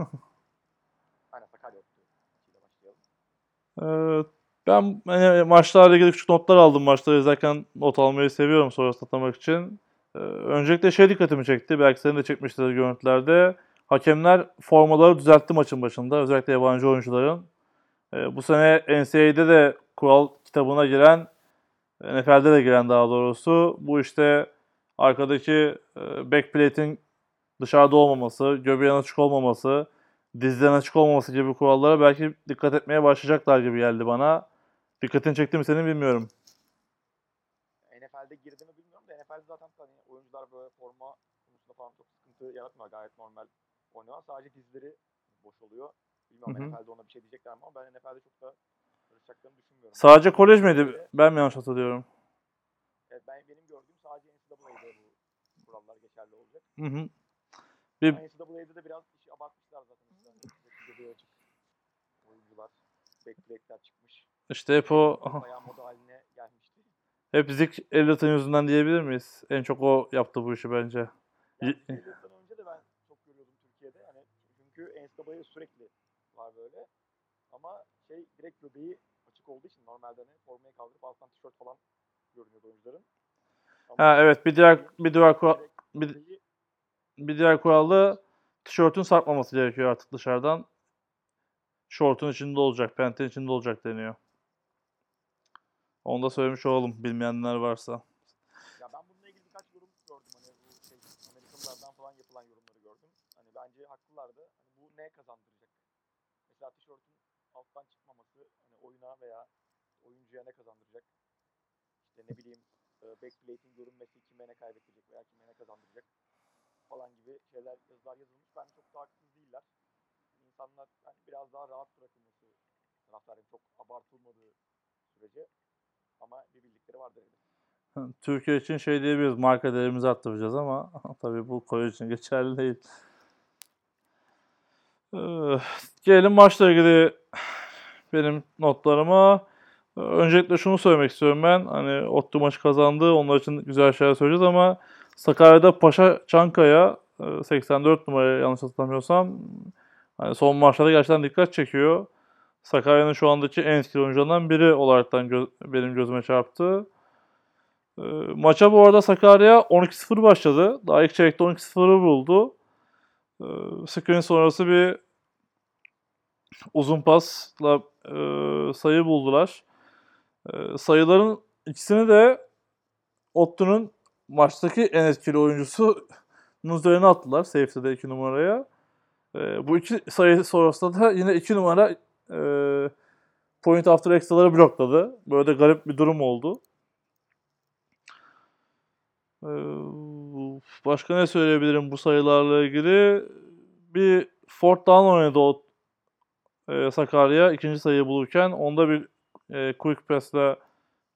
Aynen Sakarya Ottu maçıyla başlayalım. Ee, ben hani maçlarla ilgili küçük notlar aldım. Maçları izlerken not almayı seviyorum sonra satlamak için. Ee, öncelikle şey dikkatimi çekti. Belki senin de çekmiştir görüntülerde. Hakemler formaları düzeltti maçın başında. Özellikle yabancı oyuncuların. Ee, bu sene NCAA'de de kural kitabına giren, NFL'de de giren daha doğrusu. Bu işte arkadaki e, backplate'in dışarıda olmaması, göbeğin açık olmaması, dizlerin açık olmaması gibi kurallara belki dikkat etmeye başlayacaklar gibi geldi bana. Dikkatini çekti mi senin bilmiyorum. NFL'de girdi mi bilmiyorum da NFL'de zaten hani oyuncular böyle forma konusunda falan çok sıkıntı yaratmıyor. Gayet normal oynuyor. Sadece dizleri boş oluyor. Bilmiyorum Hı hı. NFL'de ona bir şey diyecekler ama ben NFL'de çok da karışacaklarını düşünmüyorum. Sadece kolej miydi? Ben mi yanlış hatırlıyorum? Evet, ben, benim gördüğüm sadece NCAA'de bu kurallar geçerli olacak. Hı hı. Ama NCAA'de de biraz işi abartmışlar zaten. Açık oyuncular, backbreak'ler çıkmış. İşte hep o Bayağı moda haline gelmişti. hep Zik Elliot'ın yüzünden diyebilir miyiz? En çok o yaptı bu işi bence. Yani önce de ben çok görüyordum Türkiye'de. Hani çünkü NCAA'de sürekli. Ama şey direkt göbeği açık olduğu için normalde hani formayı kaldırıp alttan tişört falan görünüyordu oyuncuların. Ama Ha evet bir diğer bir diğer kural, bir- bir diğer kuralda tişörtün sarkmaması gerekiyor artık dışarıdan. Şortun içinde olacak, pentin içinde olacak deniyor. Onu da söylemiş olalım bilmeyenler varsa. Ya ben bununla ilgili birkaç yorum gördüm. Hani bu şey Amerikalılardan falan yapılan yorumları gördüm. Hani bence haklılardı. Hani bu ne kazandıracak? Mesela tişörtün alttan çıkmaması hani oyuna veya oyuncuya ne kazandıracak? İşte ne bileyim e, backplate'in görünmesi kime ne kaybettirecek veya kime ne kazandıracak falan gibi şeyler yazılar yazılmış. Ben çok da haksız değiller. İnsanlar hani biraz daha rahat bırakılması taraftarıyım. Çok abartılmadığı sürece ama bir bildikleri vardır elbette. Türkiye için şey diyebiliriz, marka değerimizi arttıracağız ama tabii bu kolej için geçerli değil. Ee, gelelim maçla ilgili benim notlarıma. Öncelikle şunu söylemek istiyorum ben. Hani Ottu maçı kazandı. Onlar için güzel şeyler söyleyeceğiz ama Sakarya'da Paşa Çankaya e, 84 numara yanlış hatırlamıyorsam hani son maçlarda gerçekten dikkat çekiyor. Sakarya'nın şu andaki en etkili oyuncularından biri olaraktan gö- benim gözüme çarptı. Ee, maça bu arada Sakarya 12-0 başladı. Daha ilk çeyrekte 12-0'ı buldu. Ee, screen sonrası bir uzun pasla e, sayı buldular. Ee, sayıların ikisini de Ottu'nun maçtaki en etkili oyuncusu üzerine attılar. Safety'de 2 numaraya. Ee, bu iki sayı sonrasında da yine 2 numara e, point after extra'ları blokladı. Böyle de garip bir durum oldu. Ee, Başka ne söyleyebilirim bu sayılarla ilgili? Bir fourth down oynadı e, Sakarya ikinci sayıyı bulurken onda bir e, quick pass'le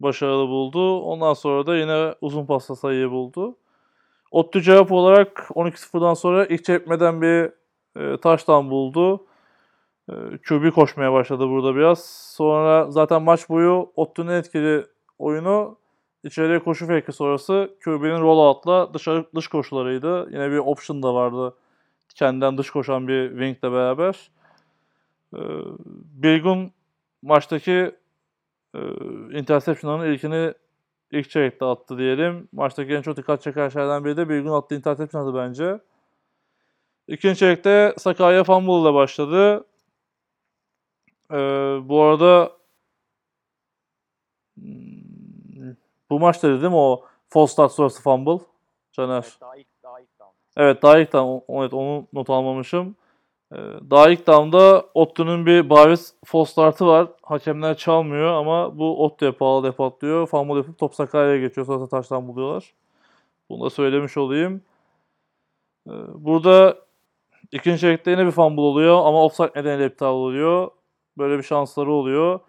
başarılı buldu. Ondan sonra da yine uzun pasla sayıyı buldu. Ottu cevap olarak 12-0'dan sonra ilk çekmeden bir e, touchdown buldu. E, koşmaya başladı burada biraz. Sonra zaten maç boyu Ottu'nun etkili oyunu içeriye koşu fake'i sonrası QB'nin rollout'la dışarı dış koşularıydı. Yine bir option da vardı. Kendinden dış koşan bir wing'le beraber. Ee, Bilgun maçtaki e, interception'ların ilkini ilk çeyrekte attı diyelim. Maçtaki en çok dikkat çeken şeylerden biri de Bilgun attığı interception'dı bence. İkinci çeyrekte Sakarya fumble ile başladı. Ee, bu arada hmm, bu maçta değil mi o false start sonrası fumble? Caner. Evet, daha ilk daha ilk down. Evet daha ilk tam evet, onu not almamışım. Ee, daha ilk damda Ottu'nun bir bariz false startı var. Hakemler çalmıyor ama bu Ottu'ya pahalı diye patlıyor. Fumble yapıp top Sakarya'ya geçiyor. Sonra taştan buluyorlar. Bunu da söylemiş olayım. Ee, burada ikinci çeyrekte yine bir fumble oluyor ama offside nedeniyle iptal oluyor. Böyle bir şansları oluyor.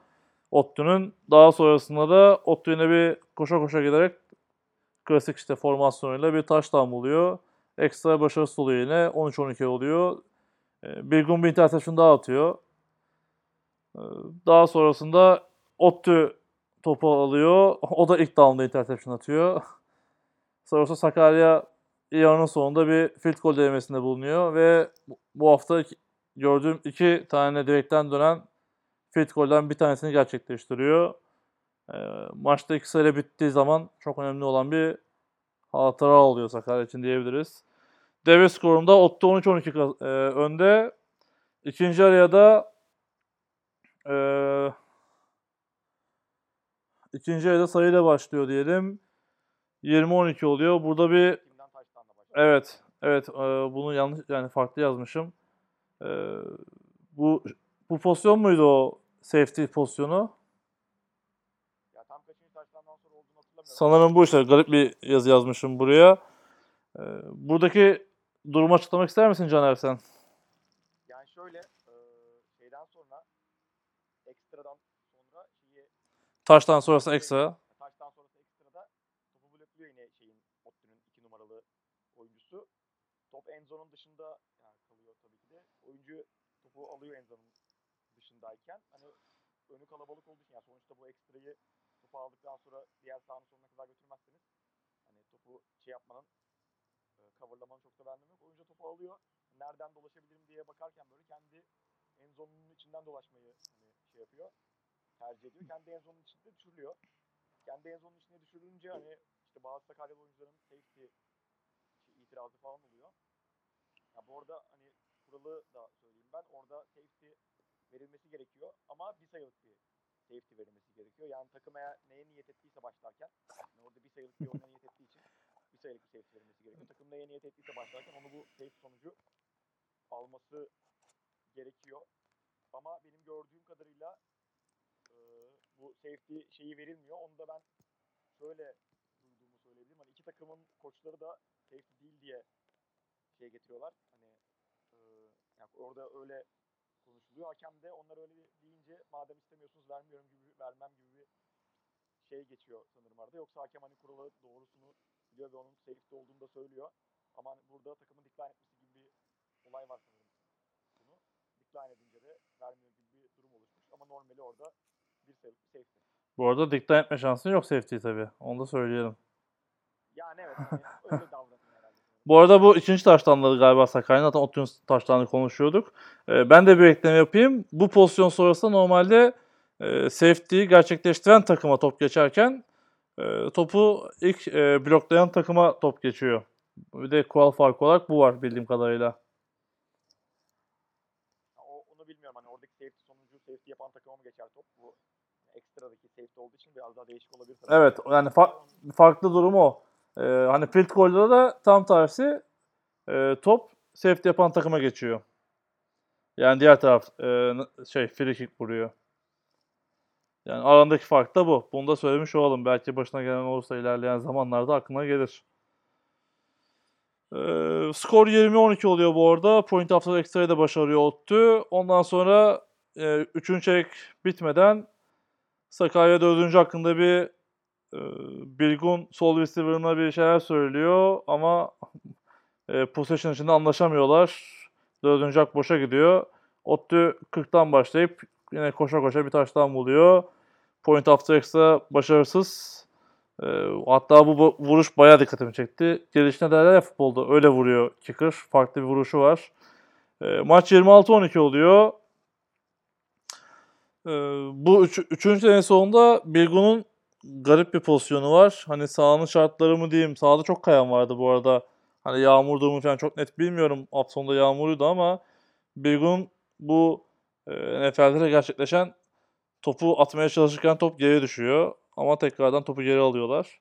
Ottu'nun. Daha sonrasında da Ottu yine bir koşa koşa giderek klasik işte formasyonuyla bir taştan buluyor. Ekstra başarısı oluyor yine. 13-12 oluyor. Ee, Bir gün bir interception daha atıyor. Ee, Daha sonrasında Ottu topu alıyor. O da ilk down'da interception atıyor. Sonrasında Sakarya yarının sonunda bir field goal denemesinde bulunuyor ve bu- hafta gördüğüm iki tane direkten dönen field goal'den bir tanesini gerçekleştiriyor. Ee, maçta iki sayı bittiği zaman çok önemli olan bir hatıra oluyor Sakarya için diyebiliriz. Devre skorunda Otto 13-12 kaz- e, önde. İkinci araya da e, ikinci arada sayıyla başlıyor diyelim. 20-12 oluyor. Burada bir? Evet, evet. e, bunu yanlış yani farklı yazmışım. E, bu bu pozisyon muydu o safety pozisyonu? Sanırım bu işte garip bir yazı yazmışım buraya. E, buradaki durumu açıklamak ister misin Caner sen? Yani şöyle e, şeyden sonra ekstradan sonra şeyi Taştan sonrası ekstra. taştan sonrası ekstrada topu blokluyor yine şeyin Ottu'nun iki numaralı oyuncusu. Top Enzo'nun dışında yani kalıyor tabii ki de. Oyuncu topu alıyor Enzo'nun dışındayken hani önü kalabalık olduğu için yani sonuçta bu ekstrayı topu aldıktan sonra diğer sahanın sonuna kadar götürmezseniz hani topu şey yapmanın coverlamanın çok da bir yok. Oyuncu topu alıyor. Nereden dolaşabilirim diye bakarken böyle kendi Enzo'nun içinden dolaşmayı hani şey yapıyor. Tercih ediyor. Kendi Enzo'nun içinde düşürülüyor kendi en zonun içine düşürülünce hani işte bazı Sakaryalı oyuncuların safety şey, itirazı falan oluyor. Ya bu arada hani kuralı da söyleyeyim ben. Orada safety verilmesi gerekiyor ama bir sayılık bir safety verilmesi gerekiyor. Yani takım eğer neye niyet ettiyse başlarken yani orada bir sayılık bir oyuna niyet için bir sayılık bir safety verilmesi gerekiyor. Takım neye niyet ettiyse başlarken onu bu safety sonucu alması gerekiyor. Ama benim gördüğüm kadarıyla e, bu safety şeyi verilmiyor. Onu da ben şöyle duyduğumu söyleyebilirim. Hani iki takımın koçları da safety değil diye şey getiriyorlar. Hani e, yani orada öyle konuşuluyor. Hakem de onlar öyle deyince madem istemiyorsunuz vermiyorum gibi vermem gibi bir şey geçiyor sanırım arada. Yoksa hakem hani kuralı doğrusunu biliyor ve onun safety olduğunu da söylüyor. Ama hani burada takımın decline etmesi gibi bir olay var sanırım. Bunu decline edince de vermiyor gibi bir durum oluşmuş. Ama normali orada bir safety. Bu arada dikten etme şansın yok safety tabii. Onu da söyleyelim. Yani evet hani öyle davranın herhalde. Bu arada bu ikinci taştanları galiba Sakarya'nın. Zaten Ottu'nun taştanını konuşuyorduk. Ee, ben de bir ekleme yapayım. Bu pozisyon sonrasında normalde e, safety'yi gerçekleştiren takıma top geçerken topu ilk e, bloklayan takıma top geçiyor. Bir de kural farkı olarak bu var bildiğim kadarıyla. O, onu bilmiyorum hani oradaki safety sonucu safety yapan takıma mı geçer top? Bu ekstradaki safety olduğu için biraz daha değişik olabilir tabii. Evet yani fa- farklı durum o. Ee, hani field goal'da da tam tersi e, top safety yapan takıma geçiyor. Yani diğer taraf e, şey free kick vuruyor. Yani arandaki fark da bu. Bunu da söylemiş olalım. Belki başına gelen olursa ilerleyen zamanlarda aklına gelir. Ee, skor 20-12 oluyor bu arada. Point after extra'yı da başarıyor Ottu. Ondan sonra e, 3. çeyrek bitmeden Sakarya 4. hakkında bir e, Bilgun sol receiver'ına bir şeyler söylüyor ama e, possession içinde anlaşamıyorlar. 4. hak boşa gidiyor. Ottu 40'tan başlayıp yine koşa koşa bir taştan buluyor. Point after extra başarısız. E, hatta bu, bu vuruş bayağı dikkatimi çekti. Gelişine derler ya futbolda öyle vuruyor kicker. Farklı bir vuruşu var. E, maç 26-12 oluyor. E, bu üç, üçüncü deneyin sonunda Bilgun'un garip bir pozisyonu var. Hani sahanın şartları mı diyeyim. Sahada çok kayan vardı bu arada. Hani yağmur durumu falan çok net bilmiyorum. Hafta sonunda yağmurluydu ama Bilgun bu NFL'de de gerçekleşen topu atmaya çalışırken top geri düşüyor. Ama tekrardan topu geri alıyorlar.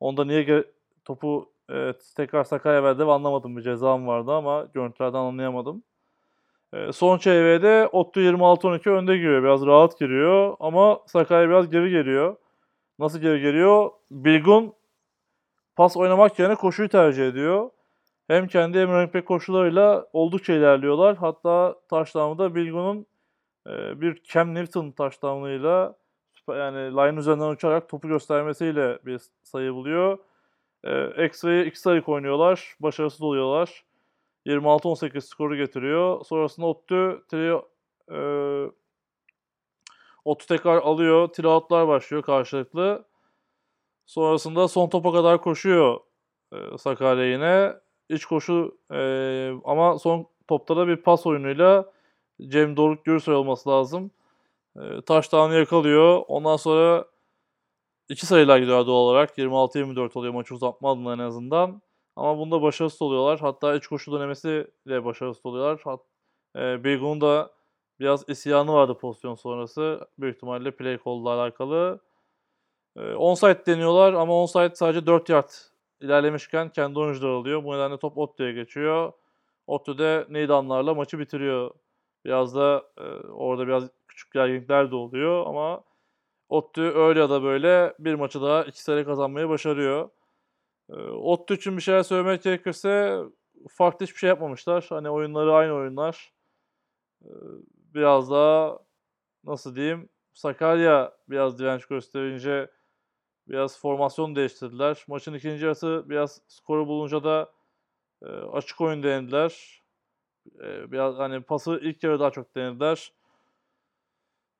Onda niye geri- topu e, tekrar Sakaya verdi ve anlamadım. Bir ceza mı vardı ama görüntülerden anlayamadım. E, son çeyreğe de Ottu 26-12 önde giriyor. Biraz rahat giriyor ama Sakarya biraz geri geliyor. Nasıl geri geliyor? Bilgun pas oynamak yerine koşuyu tercih ediyor. Hem kendi hem running back koşularıyla oldukça ilerliyorlar. Hatta taşlamada Bilgun'un bir Cam Newton taşlamıyla yani line üzerinden uçarak topu göstermesiyle bir sayı buluyor. E, X-Ray'i iki sayı oynuyorlar. Başarısız oluyorlar. 26-18 skoru getiriyor. Sonrasında Ottu trio e, Ottu tekrar alıyor. Tiroutlar başlıyor karşılıklı. Sonrasında son topa kadar koşuyor e, Sakarya yine. İç koşu e, ama son topta da bir pas oyunuyla Cem Doruk Gürsoy olması lazım. E, touchdown'ı yakalıyor. Ondan sonra iki sayılar gidiyor doğal olarak. 26-24 oluyor maçı uzatma adına en azından. Ama bunda başarısız oluyorlar. Hatta iç koşu denemesiyle başarısız oluyorlar. Hat, e, Bilgun'un da biraz isyanı vardı pozisyon sonrası. Büyük ihtimalle play call ile alakalı. E, onside deniyorlar ama onside sadece 4 yard ilerlemişken kendi oyuncuları alıyor. Bu nedenle top Ottu'ya geçiyor. Ottu de Neydanlarla maçı bitiriyor. Biraz da e, orada biraz küçük gerginlikler de oluyor ama Ottu öyle ya da böyle bir maçı daha iki sayı kazanmayı başarıyor. E, Ottu için bir şeyler söylemek gerekirse farklı hiçbir şey yapmamışlar. Hani oyunları aynı oyunlar. E, biraz daha nasıl diyeyim Sakarya biraz direnç gösterince biraz formasyon değiştirdiler. Maçın ikinci yarısı biraz skoru bulunca da e, açık oyun denediler. E, biraz hani pası ilk yarı daha çok denediler.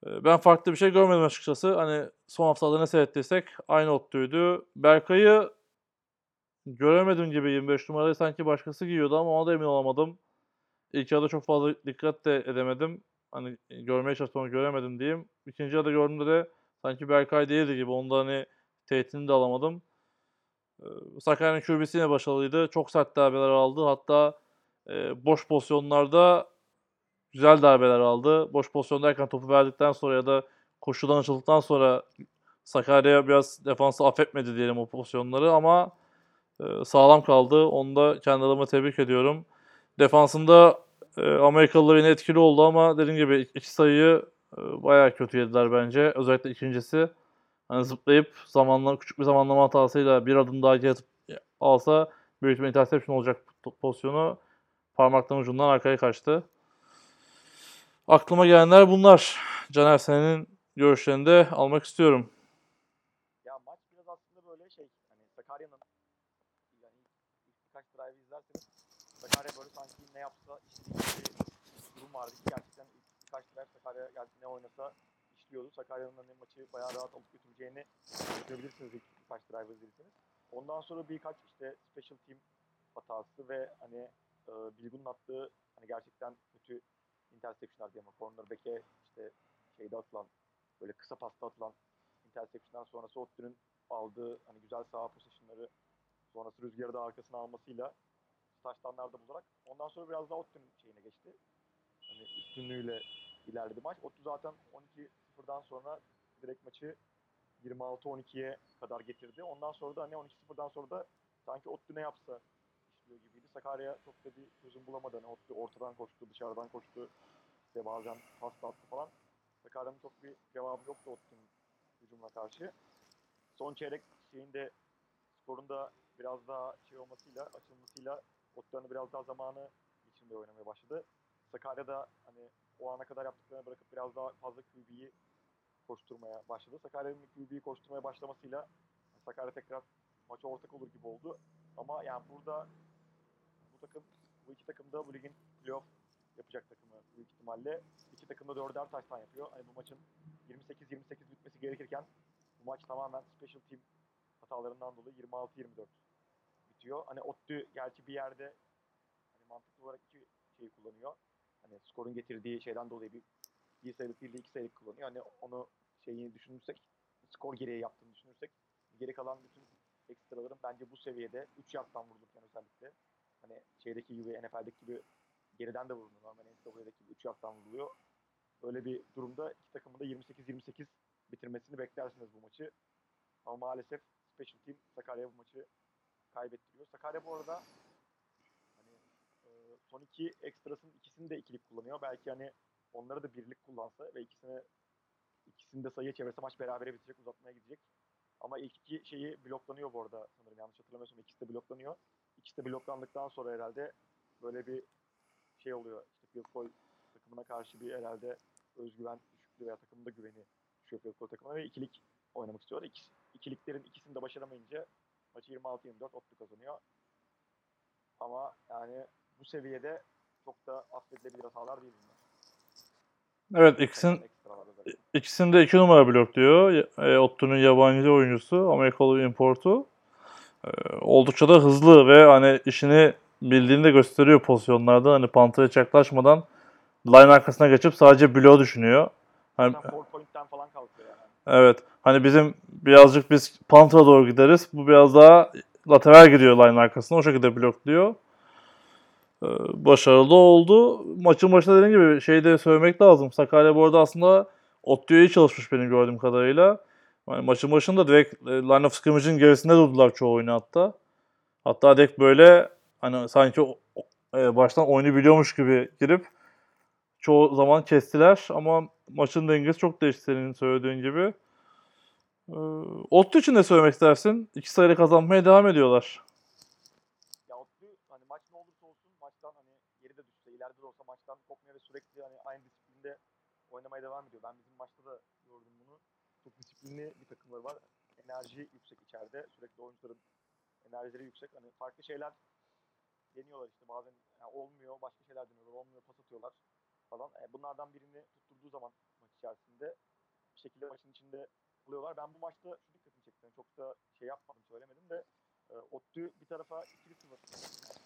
E, ben farklı bir şey görmedim açıkçası. Hani son haftalarda ne seyrettiysek aynı ottuydu. Berkay'ı göremedim gibi 25 numarayı sanki başkası giyiyordu ama ona da emin olamadım. İlk yarıda çok fazla dikkat de edemedim. Hani görmeye çalıştım ama göremedim diyeyim. İkinci yarıda gördüğümde de sanki Berkay değildi gibi. Onda hani teyitini de alamadım. Ee, Sakarya'nın QB'si yine başarılıydı. Çok sert darbeler aldı. Hatta e, boş pozisyonlarda güzel darbeler aldı. Boş pozisyondayken topu verdikten sonra ya da koşudan açıldıktan sonra Sakarya biraz defansı affetmedi diyelim o pozisyonları ama e, sağlam kaldı. Onu da kendi adıma tebrik ediyorum. Defansında e, Amerikalılar yine etkili oldu ama dediğim gibi iki sayıyı e, bayağı kötü yediler bence. Özellikle ikincisi. Hani zıplayıp zamanla küçük bir zamanlama hatasıyla bir adım daha geri atıp alsa büyük bir interception olacak pozisyonu parmakların ucundan arkaya kaçtı. Aklıma gelenler bunlar. Caner senin görüşlerini de almak istiyorum. Ya maç biraz aslında böyle şey hani Sakarya'nın yani birkaç drive izlerseniz Sakarya böyle sanki ne yapsa bir durum vardı ki gerçekten birkaç drive Sakarya gerçi ne oynasa işliyordu. Sakarya'nın hani maçı bayağı rahat alıp götüreceğini görebilirsiniz ilk birkaç drive izlediyseniz. Ondan sonra birkaç işte special team hatası ve hani e, Bilgun'un attığı hani gerçekten kötü interceptionlar diye ama cornerback'e işte şeyde atılan böyle kısa pasta atılan interception'dan sonrası Ottu'nun aldığı hani güzel sağ pozisyonları sonrası rüzgarı da arkasına almasıyla taştanlarda bularak ondan sonra biraz daha Ottu'nun şeyine geçti. Hani üstünlüğüyle ilerledi maç. Ottu zaten 12-0'dan sonra direkt maçı 26-12'ye kadar getirdi. Ondan sonra da hani 12-0'dan sonra da sanki Ottu ne yapsa işliyor gibiydi. Sakarya çok da bir çözüm bulamadı. Hani ortadan koştu, dışarıdan koştu. İşte bazen pas da attı falan. Sakarya'nın çok bir cevabı yoktu Ottu'nun hücumuna karşı. Son çeyrek şeyinde skorunda biraz daha şey olmasıyla, açılmasıyla Ottu'nun biraz daha zamanı içinde oynamaya başladı. Sakarya da hani o ana kadar yaptıklarını bırakıp biraz daha fazla QB'yi koşturmaya başladı. Sakarya'nın QB'yi koşturmaya başlamasıyla Sakarya tekrar maça ortak olur gibi oldu. Ama yani burada bu takım, bu iki takım da bu ligin playoff yapacak takımı büyük ihtimalle. İki takım da dörder taştan yapıyor. Hani bu maçın 28-28 bitmesi gerekirken bu maç tamamen special team hatalarından dolayı 26-24 bitiyor. Hani Ottu gerçi bir yerde hani mantıklı olarak iki şeyi kullanıyor. Hani skorun getirdiği şeyden dolayı bir bir sayılık değil de iki sayılık kullanıyor. Hani onu şeyini düşünürsek, skor gereği yaptığını düşünürsek geri kalan bütün ekstraların bence bu seviyede 3 yardtan vurulurken özellikle hani şeydeki gibi NFL'deki gibi geriden de vuruluyor. Normal NCAA'deki gibi 3 yardtan vuruluyor. Böyle bir durumda iki takımın da 28-28 bitirmesini beklersiniz bu maçı. Ama maalesef Special Team Sakarya bu maçı kaybettiriyor. Sakarya bu arada hani e, son iki ekstrasının ikisini de ikilik kullanıyor. Belki hani onları da birlik kullansa ve ikisini ikisini de sayıya çevirse maç berabere bitecek, uzatmaya gidecek. Ama ilk iki şeyi bloklanıyor bu arada sanırım yanlış hatırlamıyorsam ikisi de bloklanıyor. İkisi de bloklandıktan sonra herhalde böyle bir şey oluyor. İşte field goal takımına karşı bir herhalde özgüven düşüklüğü veya takımın da güveni düşüyor field goal takımına ve ikilik oynamak istiyorlar. İki, ikiliklerin ikisini de başaramayınca maçı 26-24 Ottu kazanıyor. Ama yani bu seviyede çok da affedilebilir hatalar değil bunlar. Evet ikisinin Ekstralar özellikle. İkisini de 2 numara blokluyor. E, Ottu'nun yabancı oyuncusu, Amerikalı importu. E, oldukça da hızlı ve hani işini bildiğini de gösteriyor pozisyonlarda. Hani Panther'a hiç yaklaşmadan line arkasına geçip sadece bloğu düşünüyor. Hani, falan kalkıyor yani. evet. Hani bizim birazcık biz Panther'a doğru gideriz. Bu biraz daha lateral gidiyor line arkasına. O şekilde blokluyor. E, başarılı oldu. Maçın başında dediğim gibi şey de söylemek lazım. Sakarya bu arada aslında Ottu'ya iyi çalışmış benim gördüğüm kadarıyla. Yani maçın başında direkt e, line of scrimmage'in gerisinde durdular çoğu oyunu hatta. Hatta direkt böyle hani sanki e, baştan oyunu biliyormuş gibi girip çoğu zaman kestiler ama maçın dengesi çok değişti senin söylediğin gibi. Ee, için ne söylemek istersin? İki sayıyla kazanmaya devam ediyorlar. Ya Otlu hani maç ne olursa olsun maçtan hani geri de düşse ileride de olsa maçtan kopmuyor ve sürekli hani aynı disiplinde oynamaya devam ediyor. Ben bizim maçta da disiplinli bir takımları var. Enerji yüksek içeride. Sürekli oyuncuların enerjileri yüksek. Hani farklı şeyler deniyorlar işte bazen yani olmuyor başka şeyler deniyorlar olmuyor pas atıyorlar falan. E, bunlardan birini tutturduğu zaman maç içerisinde bir şekilde maçın içinde oluyorlar. Ben bu maçta şu dikkatimi çekti. Yani çok da şey yapmadım söylemedim de e, Ottu bir tarafa ikili sıvır.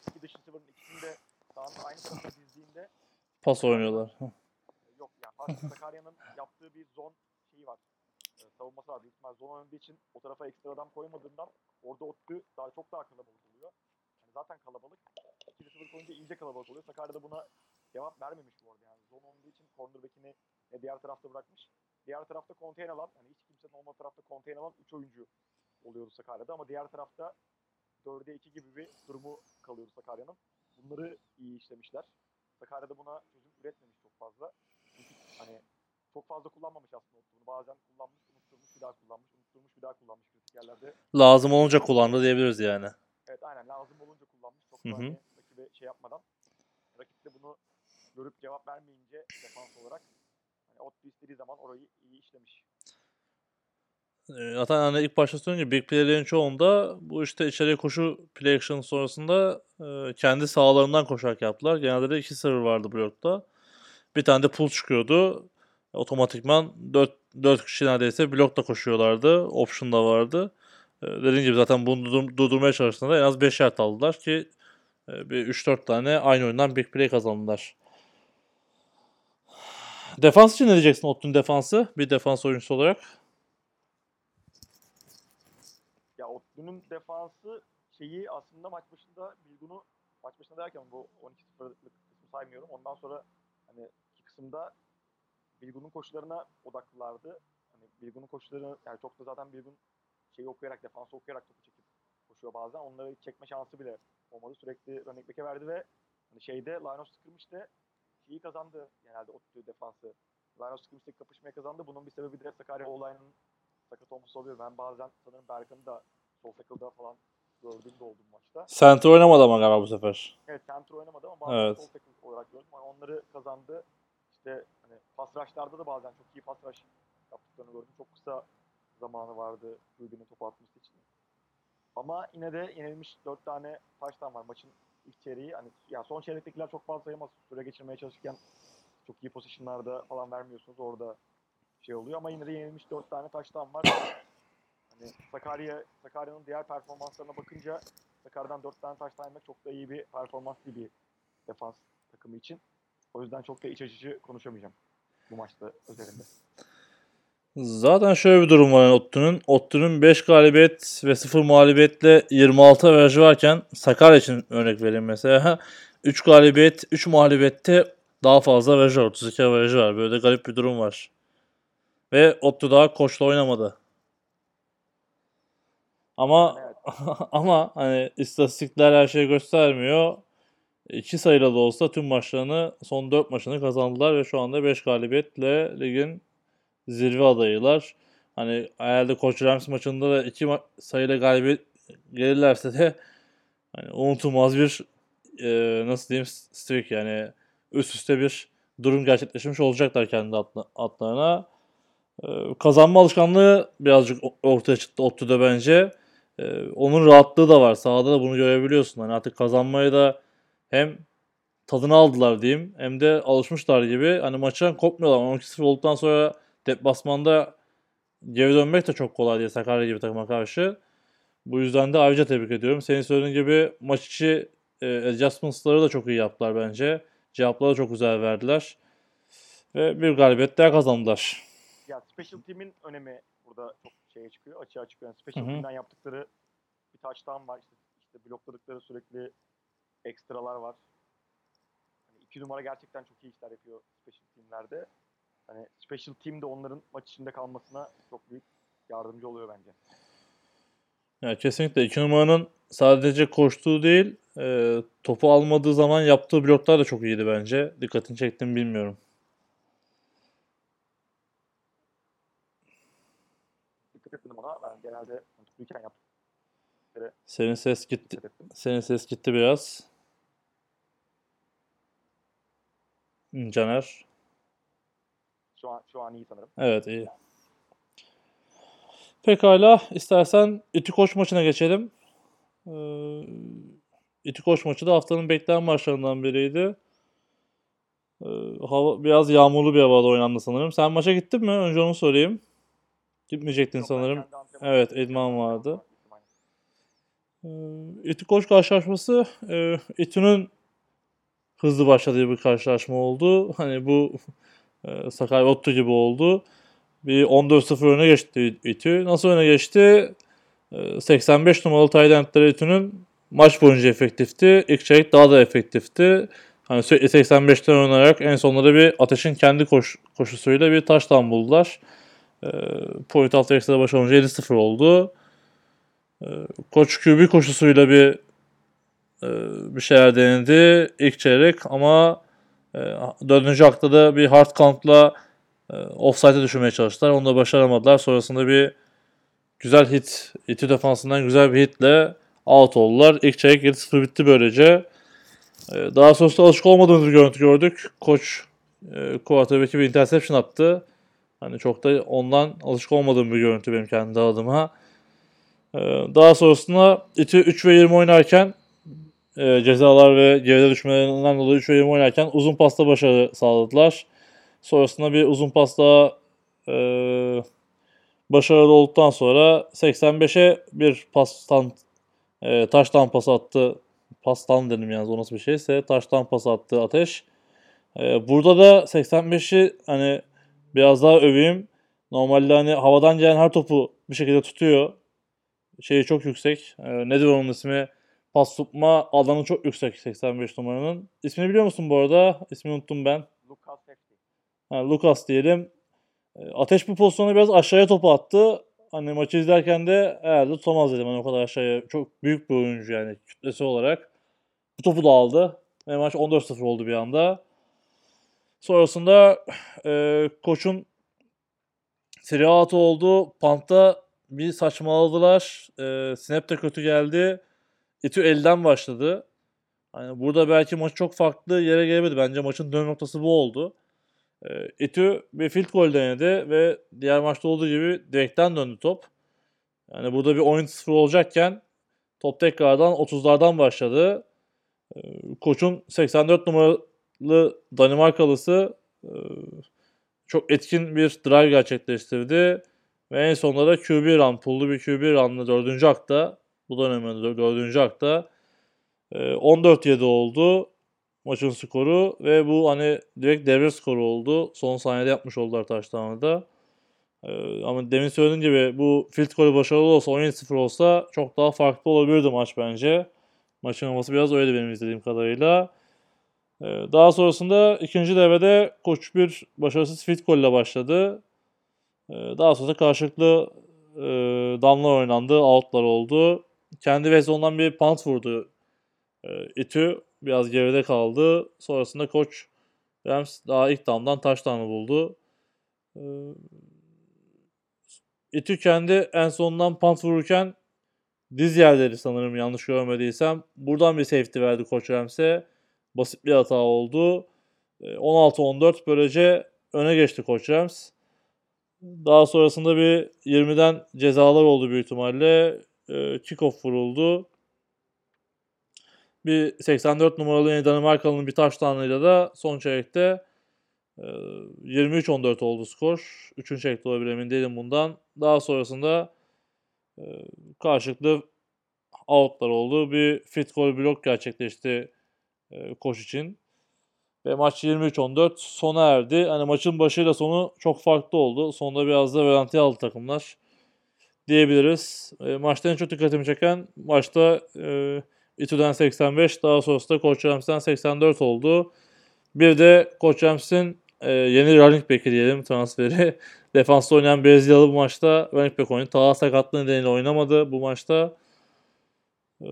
İki dışı sıvırın ikisini de sahanın aynı tarafına dizdiğinde Pas oynuyorlar. yok yani Sakarya'nın yaptığı bir zon şeyi var. E, savunması var. Büyük ihtimal zon oynadığı için o tarafa ekstra adam koymadığından orada Ottu daha çok daha kalabalık oluyor. Yani zaten kalabalık. İkili sıfır koyunca iyice kalabalık oluyor. Sakarya da buna cevap vermemiş bu arada yani. Zon olduğu için cornerback'ini e, diğer tarafta bırakmış. Diğer tarafta konteyn alan, hani hiç kimsenin olmadığı tarafta konteyn alan 3 oyuncu oluyordu Sakarya'da ama diğer tarafta 4'e 2 gibi bir durumu kalıyordu Sakarya'nın. Bunları iyi işlemişler. Sakarya'da buna çözüm üretmemiş çok fazla. Çünkü hani çok fazla kullanmamış aslında bunu. Bazen kullanmış, unutturmuş, bir daha kullanmış, unutturmuş, bir daha kullanmış kritik yerlerde. Lazım olunca kullandı diyebiliriz yani. Evet aynen lazım olunca kullanmış. Çok da hani rakibe şey yapmadan. Rakip de bunu görüp cevap vermeyince defans olarak hani Ottu istediği zaman orayı iyi işlemiş. Ee, Zaten hani ilk başta söyleyince big play'lerin çoğunda bu işte içeriye koşu play action sonrasında e, kendi sahalarından koşarak yaptılar. Genelde de iki server vardı blokta. Bir tane de pull çıkıyordu. Otomatikman 4, 4 kişi neredeyse blokta koşuyorlardı. Option da vardı. E, dediğim gibi zaten bunu durdur- durdurmaya çalıştığında en az 5 yard aldılar ki e, bir 3-4 tane aynı oyundan big play kazandılar. Defans için ne diyeceksin Ottu'nun defansı? Bir defans oyuncusu olarak. Ya Otlu'nun defansı şeyi aslında maç başında Bilgun'u maç başında derken bu 12-0'lık kısmı saymıyorum. Ondan sonra hani iki kısımda Bilgun'un koşularına odaklılardı. Hani Bilgun'un koşuları yani çok da zaten Bilgun şeyi okuyarak defansı okuyarak topu çekip koşuyor bazen. Onları çekme şansı bile olmadı. Sürekli running back'e verdi ve hani şeyde line of scrimmage'de şeyi kazandı genelde Otlu defansı. Line of scrimmage'deki kapışmayı kazandı. Bunun bir sebebi de Sakarya olayının sakat olması oluyor. Ben bazen sanırım Berkan'ı da sol tackle'da falan gördüğüm de oldum maçta. Center oynamadı ama galiba bu sefer. Evet center oynamadı ama bazen Evet. sol tackle olarak gördüm. Yani onları kazandı. İşte hani pas rush'larda da bazen çok iyi pas rush yaptıklarını gördüm. Çok kısa zamanı vardı Ruby'nin topu atması için. Ama yine de yenilmiş 4 tane taştan var maçın ilk çeyreği. Hani ya son çeyrektekiler çok fazla sayamaz. Süre geçirmeye çalışırken çok iyi pozisyonlarda falan vermiyorsunuz. Orada şey oluyor ama yine de yenilmiş 4 tane taştan var. Hani Sakarya Sakarya'nın diğer performanslarına bakınca Sakarya'dan 4 tane taştan yemek çok da iyi bir performans değil bir defans takımı için. O yüzden çok da iç açıcı konuşamayacağım bu maçta özelinde. Zaten şöyle bir durum var yani Ottu'nun. Ottu'nun 5 galibiyet ve 0 mağlubiyetle 26 averajı varken Sakarya için örnek vereyim mesela. 3 galibiyet, 3 mağlubiyette daha fazla averajı var. 32 averajı var. Böyle de garip bir durum var. Ve Ottu daha koçla oynamadı. Ama Evet. ama hani istatistikler her şeyi göstermiyor. İki sayılı da olsa tüm maçlarını son 4 maçını kazandılar ve şu anda 5 galibiyetle ligin zirve adayılar. Hani herhalde Koç Rams maçında da 2 ma- sayıyla galibiyet gelirlerse de hani unutulmaz bir e, nasıl diyeyim streak yani üst üste bir durum gerçekleşmiş olacaklar kendi atla- atlarına. E, kazanma alışkanlığı birazcık ortaya çıktı Ottu'da bence. E, onun rahatlığı da var. Sahada da bunu görebiliyorsun. Hani artık kazanmayı da hem tadını aldılar diyeyim hem de alışmışlar gibi. Hani maçtan kopmuyorlar. 12-0 olduktan sonra deplasmanda geri dönmek de çok kolay değil Sakarya gibi takıma karşı. Bu yüzden de ayrıca tebrik ediyorum. Senin söylediğin gibi maç içi e, adjustments'ları da çok iyi yaptılar bence. Cevapları da çok güzel verdiler. Ve bir galibiyet daha kazandılar. Ya special team'in önemi burada çok şeye çıkıyor, açığa çıkıyor. Yani special Hı hı. team'den yaptıkları bir touchdown var. İşte, işte blokladıkları sürekli ekstralar var. Hani iki numara gerçekten çok iyi işler yapıyor special team'lerde. Hani special team de onların maç içinde kalmasına çok büyük yardımcı oluyor bence. Yani kesinlikle iki numaranın sadece koştuğu değil, e, topu almadığı zaman yaptığı bloklar da çok iyiydi bence. Dikkatini çektim bilmiyorum. Dikkat ettim ona. Ben genelde tutukluyken yaptım. Senin ses gitti. Senin ses gitti biraz. Hı, Caner. Şu an, şu an iyi sanırım. Evet iyi. Pekala istersen İTÜ Koç maçına geçelim. Ee, İTÜ Koç maçı da haftanın beklenen maçlarından biriydi. Ee, hava biraz yağmurlu bir havada oynandı sanırım. Sen maça gittin mi? Önce onu sorayım. Gitmeyecektin Yok, sanırım. Evet, idman vardı. Ee, İTÜ Koç karşılaşması e, İTÜ'nün hızlı başladığı bir karşılaşma oldu. Hani bu e, Sakarya Ottu gibi oldu. Bir 14-0 öne geçti İTÜ. Nasıl öne geçti? E, 85 numaralı Tayland'ları İTÜ'nün maç boyunca efektifti. İlk çeyrek daha da efektifti. Hani sürekli 85'ten oynayarak en sonunda bir Ateş'in kendi koş, koşusuyla bir taştan buldular. E, point altı ekstra baş olunca 7-0 oldu. E, Koç QB koşusuyla bir e, bir şeyler denedi ilk çeyrek ama e, dördüncü hakta da bir hard count'la e, offside'e düşürmeye çalıştılar. Onu da başaramadılar. Sonrasında bir güzel hit, İTÜ defansından güzel bir hitle out oldular. İlk çeyrek 7-0 bitti böylece. E, daha sonrasında alışık olmadığımız bir görüntü gördük. Koç e, quarterback'i bir interception attı. Hani çok da ondan alışık olmadığım bir görüntü benim kendi adıma. E, daha sonrasında İTÜ 3 ve 20 oynarken e, cezalar ve geride düşmelerinden dolayı 3 ve 20 oynarken uzun pasta başarı sağladılar. Sonrasında bir uzun pasta e, başarılı olduktan sonra 85'e bir pastan e, taştan pas attı. Pastan dedim yalnız o nasıl bir şeyse. Taştan pas attı Ateş. E, burada da 85'i hani biraz daha öveyim. Normalde hani havadan gelen her topu bir şekilde tutuyor. Şeyi çok yüksek. E, nedir onun ismi? Pas tutma alanı çok yüksek 85 numaranın. İsmini biliyor musun bu arada? İsmini unuttum ben. Lucas. Ha, Lucas diyelim. E, Ateş bu pozisyonu biraz aşağıya topu attı. Hani maçı izlerken de herhalde tutamaz dedim. Hani o kadar aşağıya. Çok büyük bir oyuncu yani kütlesi olarak. Bu topu da aldı. Ve maç 14-0 oldu bir anda. Sonrasında e, koçun seri out oldu. Pant'ta bir saçmaladılar. E, snap de kötü geldi. İTÜ elden başladı. Hani burada belki maç çok farklı yere gelemedi. Bence maçın dönüm noktası bu oldu. E, İTÜ bir field goal denedi ve diğer maçta olduğu gibi direkten döndü top. Yani burada bir 10-0 olacakken top tekrardan 30'lardan başladı. E, koçun 84 numaralı Danimarkalısı e, çok etkin bir drive gerçekleştirdi. Ve en sonunda da QB run, pullu bir QB run'la 4. hakta, bu da önemli 4. hakta e, 14-7 oldu maçın skoru ve bu hani direkt devre skoru oldu. Son saniyede yapmış oldular taştanı da. Ee, ama demin söylediğim gibi bu field golü başarılı olsa 17-0 olsa çok daha farklı olabilirdi maç bence. Maçın havası biraz öyle benim izlediğim kadarıyla. Ee, daha sonrasında ikinci devrede koç bir başarısız field golle başladı. Ee, daha sonra karşılıklı e, damlar oynandı, outlar oldu. Kendi vezondan bir punt vurdu e, İTÜ biraz geride kaldı. Sonrasında koç Rams daha ilk damdan taştanı buldu. Ee, İTÜ kendi en sonundan punt vururken diz yerleri sanırım yanlış görmediysem. Buradan bir safety verdi koç Rams'e. Basit bir hata oldu. Ee, 16-14 böylece öne geçti koç Rams. Daha sonrasında bir 20'den cezalar oldu büyük ihtimalle. Ee, Kickoff vuruldu. Bir 84 numaralı yine Danimarkalı'nın bir taştanıyla da son çeyrekte e, 23-14 oldu skor. Üçüncü çeyrekte olabilir emin değilim bundan. Daha sonrasında e, karşılıklı outlar oldu. Bir fit goal blok gerçekleşti e, koş için. Ve maç 23-14 sona erdi. Hani maçın başıyla sonu çok farklı oldu. Sonunda biraz da verantiye aldı takımlar diyebiliriz. E, maçta en çok dikkatimi çeken maçta e, İTÜ'den 85 daha sonrasında Koç Rams'ten 84 oldu. Bir de Koç Rams'in e, yeni running back'i diyelim transferi. Defansta oynayan Brezilyalı bu maçta running back oynadı. Taha sakatlığı nedeniyle oynamadı bu maçta. E,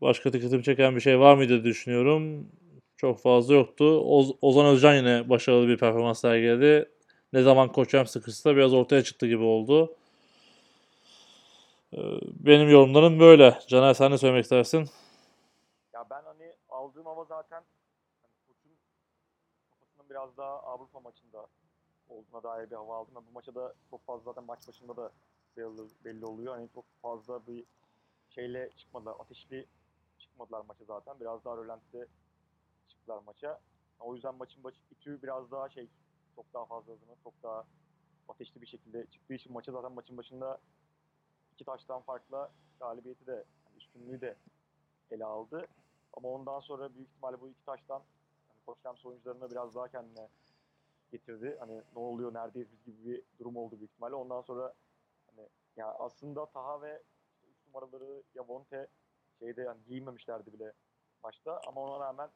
başka dikkatimi çeken bir şey var mıydı düşünüyorum. Çok fazla yoktu. Oz- Ozan Özcan yine başarılı bir performans sergiledi. Ne zaman Koç Rams sıkışsa biraz ortaya çıktı gibi oldu. Ee, Benim yorumlarım böyle. Caner sen ne söylemek istersin? Ya ben hani aldığım hava zaten hani biraz daha Avrupa maçında olduğuna dair bir hava aldım. Ben bu maça da çok fazla zaten maç başında da belli, belli oluyor. Hani çok fazla bir şeyle çıkmadılar. Ateşli çıkmadılar maça zaten. Biraz daha rölantide çıktılar maça. O yüzden maçın başı İTÜ biraz daha şey çok daha fazla hızlı, çok daha ateşli bir şekilde çıktığı için maça zaten maçın başında iki taştan farkla galibiyeti de yani üstünlüğü de ele aldı. Ama ondan sonra büyük ihtimalle bu iki taştan hani Koç Rams oyuncularını biraz daha kendine getirdi. Hani ne oluyor, neredeyiz biz gibi bir durum oldu büyük ihtimalle. Ondan sonra hani ya aslında Taha ve işte üç numaraları Yavonte şeyde yani giymemişlerdi bile maçta ama ona rağmen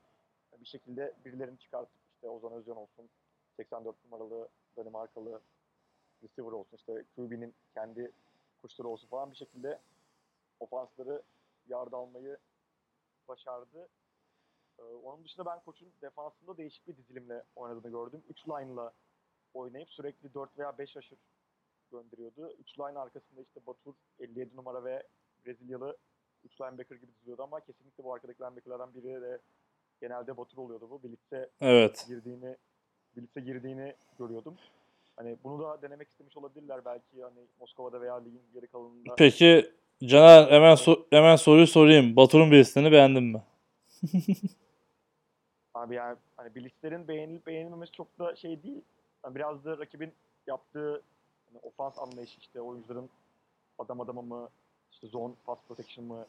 bir şekilde birilerini çıkartıp işte Ozan Özcan olsun, 84 numaralı Danimarkalı receiver olsun, işte QB'nin kendi kuşları olsun falan bir şekilde ofansları yard almayı başardı. Ee, onun dışında ben koçun defansında değişik bir dizilimle oynadığını gördüm. 3 line'la oynayıp sürekli 4 veya 5 aşır gönderiyordu. 3 line arkasında işte Batur 57 numara ve Brezilyalı 3 linebacker gibi diziliyordu ama kesinlikle bu arkadaki linebackerlardan biri de genelde Batur oluyordu bu. Birlikte Evet. girdiğini birlikte girdiğini görüyordum. Hani bunu da denemek istemiş olabilirler belki hani Moskova'da veya ligin geri kalanında. Peki Caner hemen so- hemen soruyu sorayım. Batur'un birisini beğendin mi? Abi yani hani Blitz'lerin beğenilip beğenilmemesi çok da şey değil. Yani biraz da rakibin yaptığı hani ofans anlayışı işte oyuncuların adam adama mı işte zone pass protection mı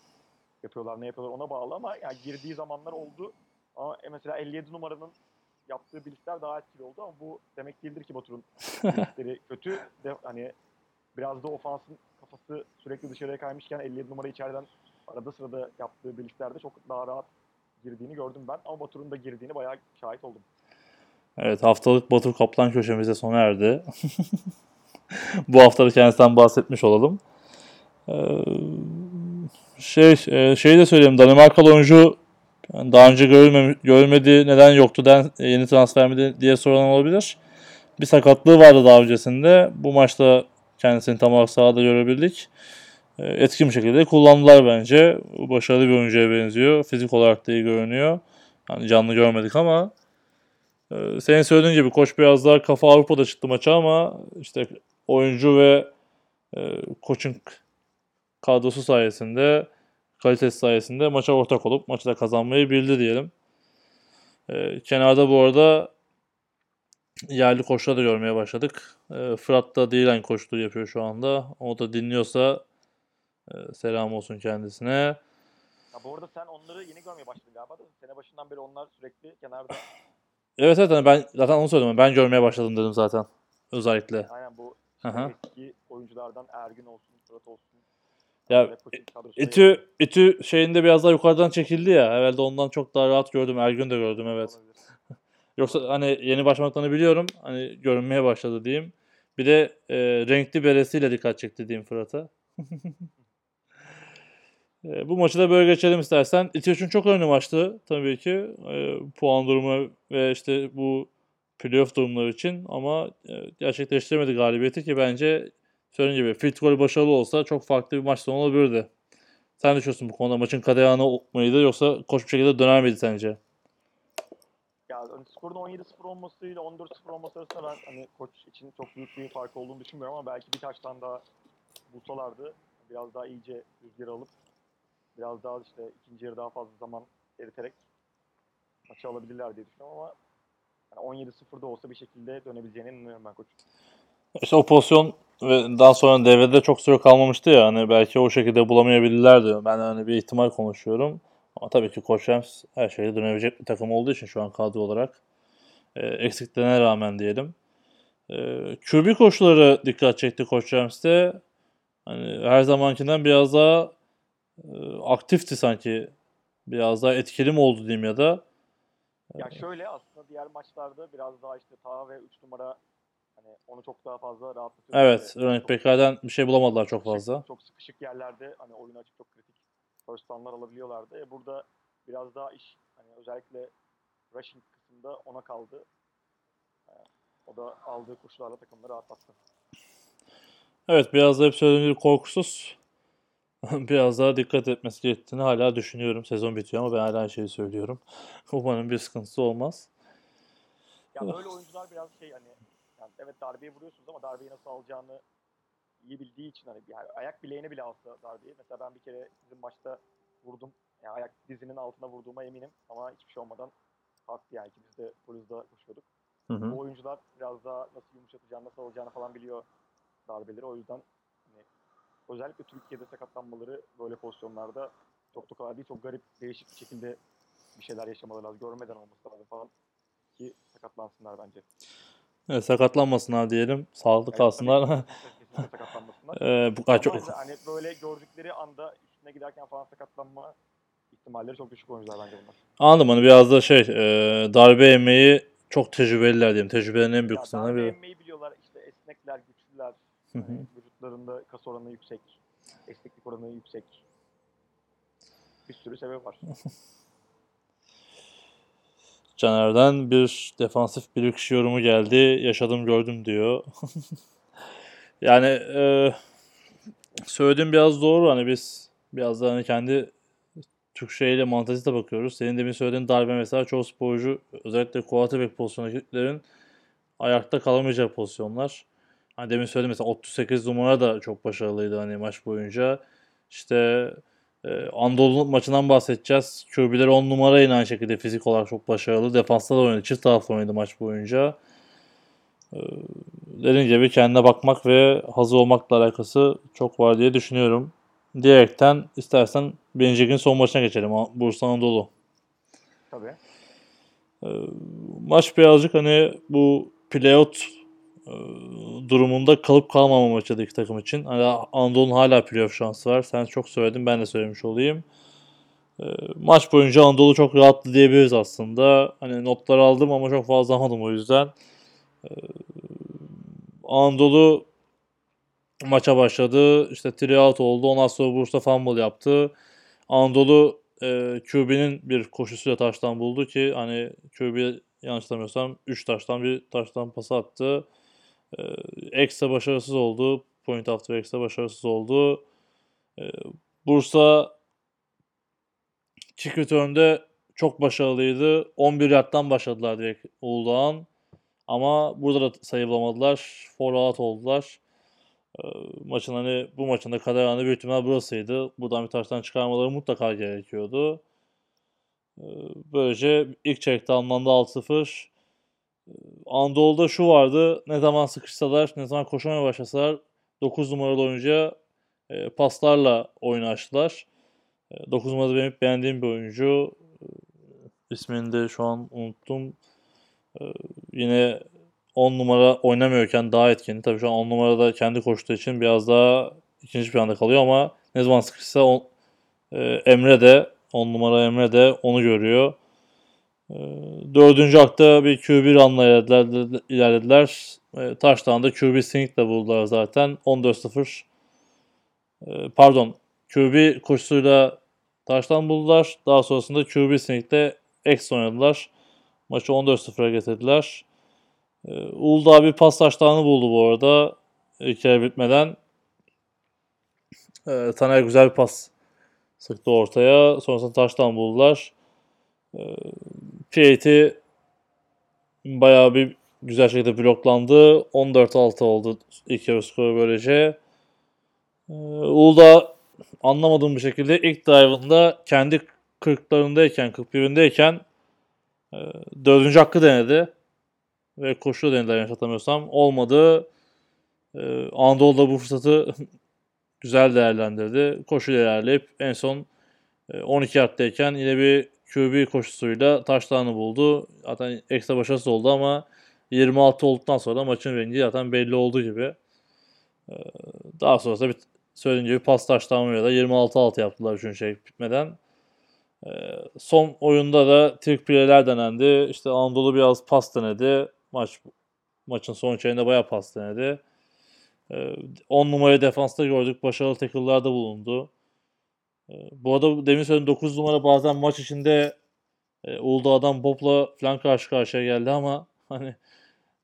yapıyorlar ne yapıyorlar ona bağlı ama yani girdiği zamanlar oldu. Ama e, mesela 57 numaranın yaptığı Blitz'ler daha etkili oldu ama bu demek değildir ki Batur'un Blitz'leri kötü. De, hani biraz da ofansın kafası sürekli dışarıya kaymışken 57 numara içeriden arada sırada yaptığı Blitz'lerde çok daha rahat girdiğini gördüm ben. Ama Batur'un da girdiğini bayağı şahit oldum. Evet haftalık Batur Kaplan köşemize sona erdi. Bu hafta da kendisinden bahsetmiş olalım. Ee, şey e, şeyi de söyleyeyim. Danimarkalı oyuncu yani daha önce görülmemi, görülmedi neden yoktu den, yeni transfer mi diye soran olabilir. Bir sakatlığı vardı daha öncesinde. Bu maçta kendisini tam olarak sahada görebildik. Ee, etkin bir şekilde kullandılar bence. Başarılı bir oyuncuya benziyor. Fizik olarak da iyi görünüyor. Yani canlı görmedik ama ee, senin söylediğin gibi koç biraz daha kafa Avrupa'da çıktı maça ama işte oyuncu ve e, koçun kadrosu sayesinde kalitesi sayesinde maça ortak olup maçı da kazanmayı bildi diyelim. Ee, kenarda bu arada yerli koçları da görmeye başladık. Ee, Fırat da D-line koçluğu yapıyor şu anda. O da dinliyorsa e, selam olsun kendisine. Ya bu arada sen onları yeni görmeye başladın galiba da sene başından beri onlar sürekli kenarda Evet evet hani ben zaten onu söyledim. Ben görmeye başladım dedim zaten. Özellikle. aynen bu Aha. eski oyunculardan Ergün olsun, Fırat olsun. Ya, kadrosuna İTÜ, İTÜ şeyinde biraz daha yukarıdan çekildi ya. Evvelde ondan çok daha rahat gördüm. Ergün de gördüm evet. Yoksa hani yeni başlamaklarını biliyorum. Hani görünmeye başladı diyeyim. Bir de e, renkli beresiyle dikkat çekti diyeyim Fırat'a. E, bu maçı da böyle geçelim istersen. İtiyoç'un çok önemli maçtı tabii ki. E, puan durumu ve işte bu playoff durumları için ama e, gerçekleştiremedi galibiyeti ki bence söylediğim gibi field goal başarılı olsa çok farklı bir maç sonu olabilirdi. Sen ne düşünüyorsun bu konuda? Maçın kadeyanı mıydı yoksa koş bir şekilde döner miydi sence? Ya hani skorun 17-0 olmasıyla 14-0 olması arasında ben hani koç için çok büyük bir fark olduğunu düşünmüyorum ama belki birkaç tane daha bulsalardı biraz daha iyice rüzgar alıp biraz daha işte ikinci yarı daha fazla zaman eriterek maçı alabilirler diye düşünüyorum ama yani 17-0'da olsa bir şekilde dönebileceğine inanıyorum ben koç. İşte o pozisyon ve daha sonra devrede çok süre kalmamıştı ya hani belki o şekilde bulamayabilirlerdi. Ben hani bir ihtimal konuşuyorum. Ama tabii ki Koç Rams her şeyde dönebilecek bir takım olduğu için şu an kadro olarak e, eksiklerine rağmen diyelim. E, QB koşuları dikkat çekti Koç Rams'te. Hani her zamankinden biraz daha e, aktifti sanki. Biraz daha etkili mi oldu diyeyim ya da. Ya şöyle aslında diğer maçlarda biraz daha işte Taha ve 3 numara hani onu çok daha fazla rahatlatıyor. Evet, running çok back'lerden bir şey bulamadılar çok fazla. Çok sıkışık yerlerde hani oyun açık çok kritik first down'lar alabiliyorlardı. E burada biraz daha iş hani özellikle rushing kısmında ona kaldı. E, o da aldığı koşularla takımları rahatlattı. Evet biraz da hep söylediğim gibi korkusuz. biraz daha dikkat etmesi gerektiğini hala düşünüyorum. Sezon bitiyor ama ben hala aynı şeyi söylüyorum. Umarım bir sıkıntısı olmaz. Ya böyle oyuncular biraz şey hani yani evet darbeye vuruyorsunuz ama darbeyi nasıl alacağını iyi bildiği için hani yani ayak bileğine bile alsa darbeyi. Mesela ben bir kere sizin maçta vurdum. Yani ayak dizinin altına vurduğuma eminim ama hiçbir şey olmadan kalktı yani ikimiz de polisde koşuyorduk. Hı hı. Bu oyuncular biraz daha nasıl yumuşatacağını, nasıl alacağını falan biliyor darbeleri. O yüzden hani özellikle Türkiye'de sakatlanmaları böyle pozisyonlarda çok da kolay değil. Çok garip, değişik bir şekilde bir şeyler yaşamaları lazım. Görmeden olması lazım falan ki sakatlansınlar bence. Evet, sakatlanmasınlar diyelim. Sağlıklı kalsınlar. kesinlikle, sakatlanmasınlar. Ee, bu kadar çok Ama hani böyle gördükleri anda üstüne giderken falan sakatlanma ihtimalleri çok düşük oyuncular bence bunlar. anladım hani biraz da şey e, darbe yemeği çok tecrübeliler diyeyim. Tecrübelerin en büyük darbe biri. emmeyi biliyorlar. İşte esnekler, güçlüler. Hı hı. Hani vücutlarında kas oranı yüksek. Esneklik oranı yüksek. Bir sürü sebep var. Caner'den bir defansif bir kişi yorumu geldi. Yaşadım gördüm diyor. yani e, söylediğim biraz doğru. Hani biz biraz da hani kendi Türkçe ile mantalitete bakıyoruz. Senin demin söylediğin darbe mesela çoğu sporcu özellikle quarterback pozisyondaki ayakta kalamayacağı pozisyonlar. Hani demin söyledim mesela 38 numara da çok başarılıydı hani maç boyunca. İşte Anadolu maçından bahsedeceğiz. QB'ler 10 numara yine aynı şekilde fizik olarak çok başarılı. Defansta da oynadı. Çift taraflı oynadı maç boyunca. E, dediğim gibi kendine bakmak ve hazır olmakla alakası çok var diye düşünüyorum. Diyerekten istersen birinci ligin son maçına geçelim. Bursa Anadolu. Tabii. E, maç birazcık hani bu playout durumunda kalıp kalmama maçıydı iki takım için. Hani Anadolu'nun hala playoff şansı var. Sen çok söyledin ben de söylemiş olayım. E, maç boyunca Anadolu çok rahattı diyebiliriz aslında. Hani notlar aldım ama çok fazla almadım o yüzden. E, Anadolu maça başladı. İşte three out oldu. Ondan sonra Bursa fumble yaptı. Anadolu e, QB'nin bir koşusuyla taştan buldu ki hani QB yanlış hatırlamıyorsam 3 taştan bir taştan pas attı. E, ekstra başarısız oldu. Point after ekstra başarısız oldu. E, Bursa kick return'de çok başarılıydı. 11 yardtan başladılar direkt Uludağ'ın. Ama burada da sayı bulamadılar. Four out oldular. E, maçın hani bu maçın da kader anı büyük ihtimal burasıydı. Buradan bir taştan çıkarmaları mutlaka gerekiyordu. E, böylece ilk çeyrekte alınanda 6-0. Anadolu'da şu vardı. Ne zaman sıkışsalar, ne zaman koşmaya başlasalar 9 numaralı oyuncuya e, paslarla oyunu açtılar. E, 9 numarada benim beğendiğim bir oyuncu. E, ismini de şu an unuttum. E, yine 10 numara oynamıyorken daha etkili. Tabii şu an 10 numarada kendi koştuğu için biraz daha ikinci planda kalıyor ama ne zaman sıkışsa on, e, Emre de 10 numara Emre de onu görüyor. Ee, dördüncü hakta bir QB runla ilerlediler. ilerlediler. Ee, e, Taştan'da QB sinkle buldular zaten. 14-0. E, ee, pardon. QB koşusuyla taştan buldular. Daha sonrasında QB sinkle ex oynadılar. Maçı 14-0'a getirdiler. E, Uludağ bir pas taştanı buldu bu arada. İlk yarı bitmeden. E, Taner güzel bir pas sıktı ortaya. Sonrasında taştan buldular. P8 bayağı bir güzel şekilde bloklandı. 14-6 oldu ilk yarı skoru böylece. Ee, Uğur anlamadığım bir şekilde ilk drive'ında kendi 40'larındayken, 41'indeyken e, dördüncü hakkı denedi. Ve koşu denediler yanlış hatırlamıyorsam. Olmadı. E, Anadolu da bu fırsatı güzel değerlendirdi. Koşu ilerleyip en son e, 12 yardtayken yine bir QB koşusuyla taşlarını buldu. Zaten ekstra başarısı oldu ama 26 olduktan sonra maçın rengi zaten belli olduğu gibi. E, daha sonrasında bir söylediğim gibi pas taşlanmıyor da 26-6 yaptılar 3. şey bitmeden. E, son oyunda da trick play'ler denendi. İşte Anadolu biraz pas denedi. Maç maçın son çeyreğinde bayağı pas denedi. 10 numara defansta gördük. Başarılı tackle'larda bulundu. E, bu arada demin söyledim 9 numara bazen maç içinde e, Uludağ'dan Bob'la falan karşı karşıya geldi ama hani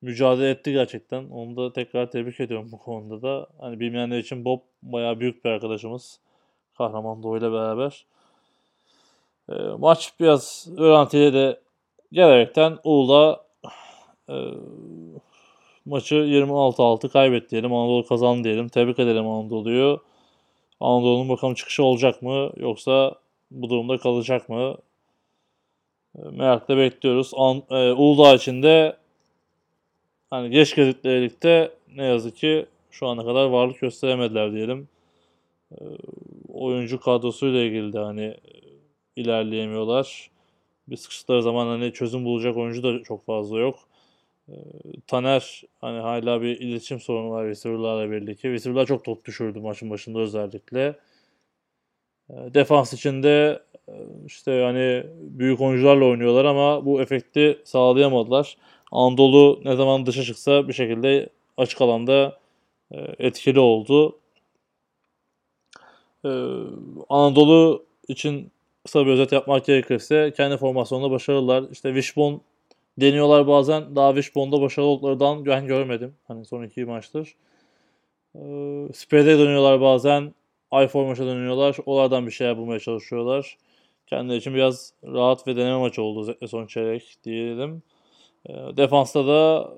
mücadele etti gerçekten. Onu da tekrar tebrik ediyorum bu konuda da. Hani bilmeyenler için Bob bayağı büyük bir arkadaşımız. Kahraman Doğu ile beraber. E, maç biraz öğrentiyle de gelerekten Uludağ e, maçı 26-6 kaybetti diyelim. Anadolu kazandı diyelim. Tebrik edelim Anadolu'yu. Anadolu'nun bakalım çıkışı olacak mı? Yoksa bu durumda kalacak mı? E, merakla bekliyoruz. An, e, Uludağ için de hani geç geldikleri ligde ne yazık ki şu ana kadar varlık gösteremediler diyelim. E, oyuncu kadrosuyla ilgili de hani e, ilerleyemiyorlar. Bir sıkıştıkları zaman hani çözüm bulacak oyuncu da çok fazla yok. E, Taner hani hala bir iletişim sorunu var receiver'larla birlikte. Receiver'lar çok top düşürdü maçın başında özellikle. E, defans içinde e, işte hani büyük oyuncularla oynuyorlar ama bu efekti sağlayamadılar. Anadolu ne zaman dışa çıksa bir şekilde açık alanda e, etkili oldu. E, Anadolu için kısa bir özet yapmak gerekirse kendi formasyonunda başarılılar. İşte Wishbone deniyorlar bazen. Daha Wishbone'da başarılı olduklarından ben görmedim. Hani son iki maçtır. E, Spread'e dönüyorlar bazen. I formation'a dönüyorlar. Oralardan bir şeyler bulmaya çalışıyorlar. Kendileri için biraz rahat ve deneme maçı oldu son çeyrek diyelim. E, defansta da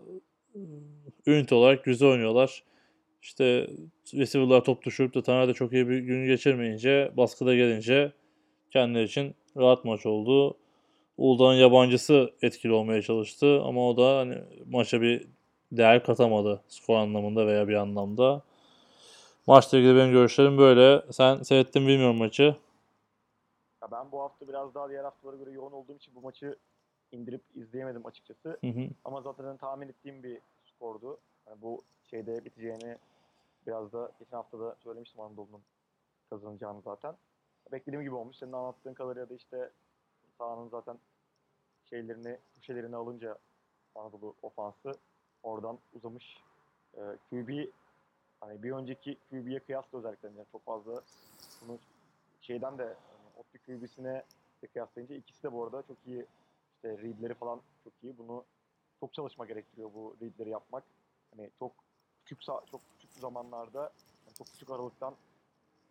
ünite olarak güzel oynuyorlar. İşte receiver'lar top düşürüp de Taner de çok iyi bir gün geçirmeyince, baskıda gelince kendileri için rahat maç oldu. Uludağ'ın yabancısı etkili olmaya çalıştı ama o da hani maça bir değer katamadı skor anlamında veya bir anlamda. Maçla ilgili benim görüşlerim böyle. Sen seyrettin bilmiyorum maçı. Ya ben bu hafta biraz daha diğer haftalara göre yoğun olduğum için bu maçı indirip izleyemedim açıkçası. Hı hı. Ama zaten tahmin ettiğim bir skordu. Yani bu şeyde biteceğini biraz da geçen hafta da söylemiştim Anadolu'nun kazanacağını zaten. Beklediğim gibi olmuş. Senin anlattığın kadarıyla da işte sahanın zaten şeylerini, köşelerini alınca Anadolu ofansı oradan uzamış. Ee, QB hani bir önceki QB'ye kıyasla özellikle yani çok fazla bunu şeyden de yani Otlu QB'sine de kıyaslayınca ikisi de bu arada çok iyi işte readleri falan çok iyi. Bunu çok çalışma gerektiriyor bu readleri yapmak. Hani çok küçük çok küçük zamanlarda yani çok küçük aralıktan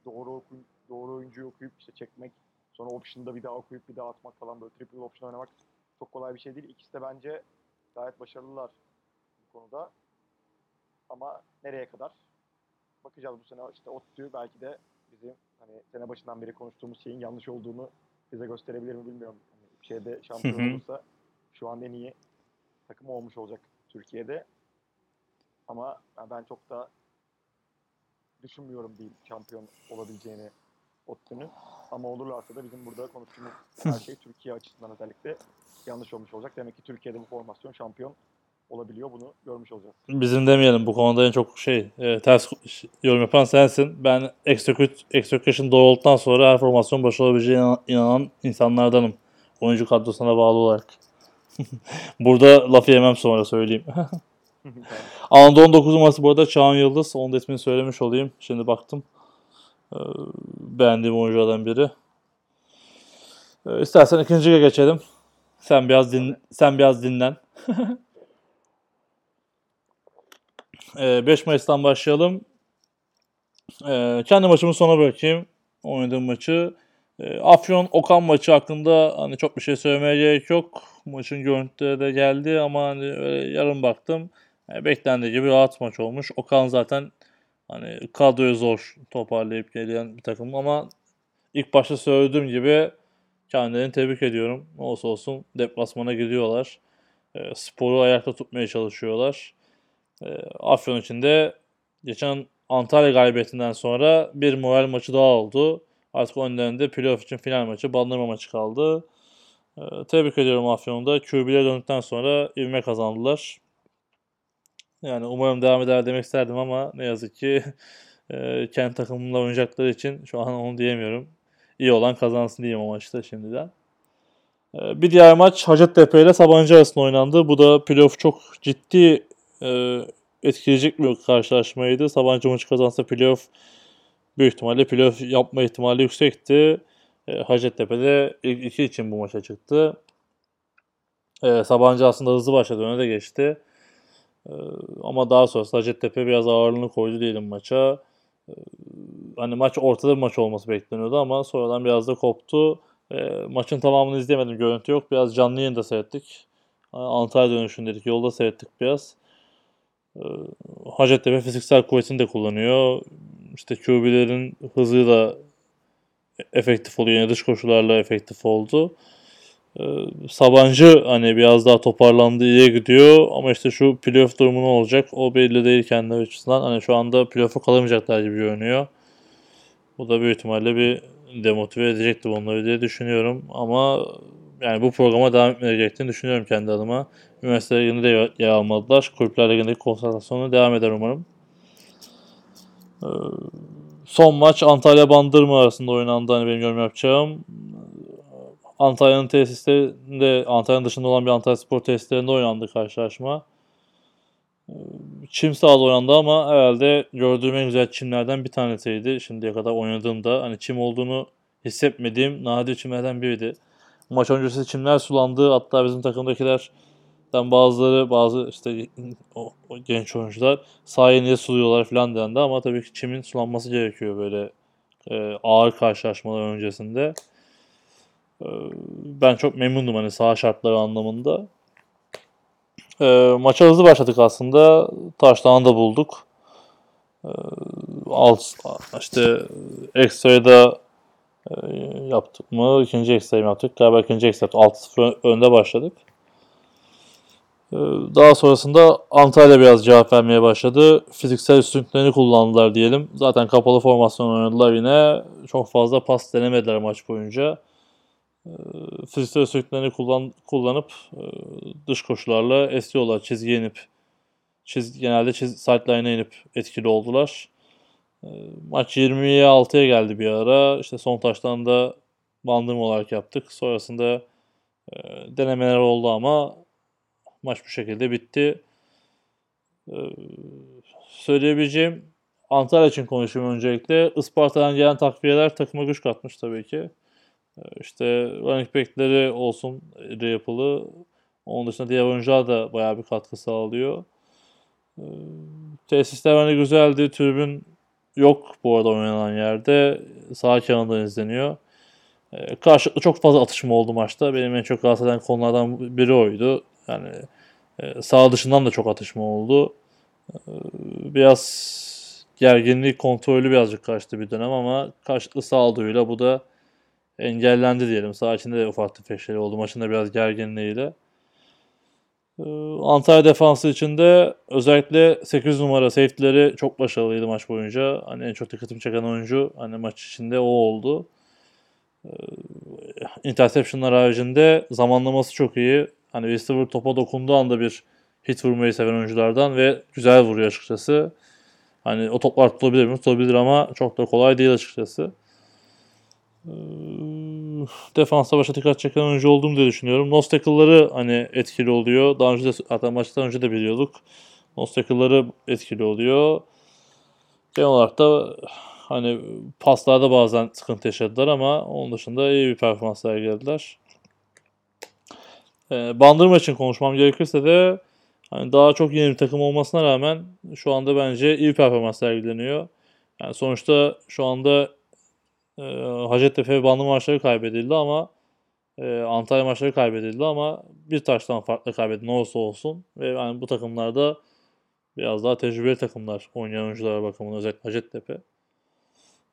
doğru okuyup, doğru oyuncuyu okuyup işte çekmek sonra option'da bir daha okuyup bir daha atmak falan böyle triple option oynamak çok kolay bir şey değil. İkisi de bence gayet başarılılar bu konuda. Ama nereye kadar? Bakacağız bu sene işte ODTÜ belki de bizim hani sene başından beri konuştuğumuz şeyin yanlış olduğunu bize gösterebilir mi bilmiyorum. Hani bir şeyde şampiyon olursa şu an en iyi takım olmuş olacak Türkiye'de. Ama ben- ben çok da düşünmüyorum değil şampiyon olabileceğini ODTÜ'nün. Ama olurlarsa da bizim burada konuştuğumuz her şey Türkiye açısından özellikle yanlış olmuş olacak. Demek ki Türkiye'de bu formasyon şampiyon olabiliyor. Bunu görmüş olacağız. Bizim demeyelim bu konuda en çok şey e, ters yorum yapan sensin. Ben execute, execution doğru olduktan sonra her formasyon başarılı olabileceğine inan- inanan insanlardanım. Oyuncu kadrosuna bağlı olarak. Burada laf yemem sonra söyleyeyim. Anadolu 19 numarası bu arada Çağan Yıldız. Onun da ismini söylemiş olayım. Şimdi baktım. Ee, beğendiğim oyunculardan biri. Ee, istersen ikinciye geçelim. Sen biraz din sen biraz dinlen. Ee, 5 Mayıs'tan başlayalım. Ee, kendi maçımı sona bırakayım. Oynadığım maçı. Ee, Afyon Okan maçı hakkında hani çok bir şey söylemeye gerek yok. Maçın görüntüleri de geldi ama hani öyle yarım baktım. Beklendiği gibi rahat maç olmuş. Okan zaten hani kadroyu zor toparlayıp gelen bir takım ama ilk başta söylediğim gibi kendilerini tebrik ediyorum. Ne olsa olsun deplasmana gidiyorlar. E, sporu ayakta tutmaya çalışıyorlar. E, Afyon için de geçen Antalya galibiyetinden sonra bir moral maçı daha oldu. Artık önlerinde playoff için final maçı, bandırma maçı kaldı. E, tebrik ediyorum Afyon'da. QB'ye döndükten sonra ivme kazandılar. Yani umarım devam eder demek isterdim ama ne yazık ki e, kendi takımımla oynayacakları için şu an onu diyemiyorum. İyi olan kazansın diyeyim o maçta şimdiden. E, bir diğer maç Hacettepe ile Sabancı arasında oynandı. Bu da playoff çok ciddi e, etkileyecek bir karşılaşmaydı. Sabancı maçı kazansa playoff büyük ihtimalle playoff yapma ihtimali yüksekti. E, Hacettepe'de ilk iki için bu maça çıktı. E, Sabancı aslında hızlı başladı öne de geçti. Ee, ama daha sonrasında Hacettepe biraz ağırlığını koydu diyelim maça. Ee, hani maç ortada bir maç olması bekleniyordu ama sonradan biraz da koptu. Ee, maçın tamamını izleyemedim. Görüntü yok. Biraz canlı yayında seyrettik. Antalya dönüşündeydik. Yolda seyrettik biraz. Hacettepe fiziksel kuvvetini de kullanıyor. İşte QB'lerin hızı da efektif oluyor. Yani dış koşularla efektif oldu. Ee, Sabancı hani biraz daha toparlandı iyiye gidiyor ama işte şu playoff durumu ne olacak o belli değil kendi açısından. Hani şu anda playoff'a kalamayacaklar gibi görünüyor. Bu da büyük ihtimalle bir demotive edecekti onları diye düşünüyorum. Ama yani bu programa devam etmeleri gerektiğini düşünüyorum kendi adıma. Üniversite Ligi'nde de yer almadılar. Kulüpler Ligi'ndeki konsantrasyonu devam eder umarım. Ee, son maç Antalya Bandırma arasında oynandı. Hani benim yorum yapacağım. Antalya'nın tesislerinde, Antalya'nın dışında olan bir Antalya Spor tesislerinde oynandı karşılaşma. Ee, çim sahada oynandı ama herhalde gördüğüm en güzel çimlerden bir tanesiydi şimdiye kadar oynadığımda. Hani çim olduğunu hissetmediğim nadir çimlerden biriydi. Maç öncesi çimler sulandı. Hatta bizim takımdakilerden bazıları, bazı işte o, o genç oyuncular sahaya suluyorlar falan dendi ama tabii ki çimin sulanması gerekiyor böyle e, ağır karşılaşmalar öncesinde. Ee, ben çok memnundum hani saha şartları anlamında. E, maça hızlı başladık aslında. Taştan da bulduk. E, alt, işte ekstrayı da e, yaptık mı? İkinci ekstrayı mı yaptık? Galiba ikinci yaptık. 6-0 önde başladık. Daha sonrasında Antalya biraz cevap vermeye başladı. Fiziksel üstünlüklerini kullandılar diyelim. Zaten kapalı formasyon oynadılar yine. Çok fazla pas denemediler maç boyunca. Ee, fiziksel özelliklerini kullan, kullanıp e, dış koşularla esiyorlar. Çizgiye inip çiz, genelde çiz, sideline'a inip etkili oldular. Ee, maç 20'ye 6'ya geldi bir ara. İşte son taştan da bandırma olarak yaptık. Sonrasında e, denemeler oldu ama maç bu şekilde bitti. Ee, söyleyebileceğim Antalya için konuşayım öncelikle. Isparta'dan gelen takviyeler takıma güç katmış tabii ki. İşte running back'leri olsun de yapılı. Onun dışında diğer oyuncular da bayağı bir katkı sağlıyor. Ee, tesisler hani güzeldi. Tribün yok bu arada oynanan yerde. Sağ kenarından izleniyor. Ee, karşılıklı çok fazla atışma oldu maçta. Benim en çok rahatsız eden konulardan biri oydu. Yani e, sağ dışından da çok atışma oldu. Ee, biraz gerginlik kontrolü birazcık kaçtı bir dönem ama karşılıklı sağduyuyla bu da engellendi diyelim. Sağ içinde de ufak tefek oldu. Maçında biraz gerginliğiyle. Ee, Antalya defansı içinde özellikle 8 numara safety'leri çok başarılıydı maç boyunca. Hani en çok dikkatimi çeken oyuncu hani maç içinde o oldu. Ee, interception'lar haricinde zamanlaması çok iyi. Hani receiver topa dokunduğu anda bir hit vurmayı seven oyunculardan ve güzel vuruyor açıkçası. Hani o toplar tutabilir mi? Tutabilir ama çok da kolay değil açıkçası. Defansa başa dikkat çeken oyuncu olduğumu diye düşünüyorum. Nose tackle'ları hani etkili oluyor. Daha önce de hatta maçtan önce de biliyorduk. Nose tackle'ları etkili oluyor. Genel olarak da Hani paslarda bazen sıkıntı yaşadılar ama onun dışında iyi bir performans sergilediler. Ee, Bandırma için konuşmam gerekirse de hani daha çok yeni bir takım olmasına rağmen şu anda bence iyi performans sergileniyor. Yani sonuçta şu anda e, Hacettepe ve Bandırma maçları kaybedildi ama e, Antalya maçları kaybedildi ama bir taştan farklı kaybedildi ne olursa olsun. Ve yani bu takımlarda biraz daha tecrübeli takımlar oynayan oyunculara bakımından özellikle Hacettepe.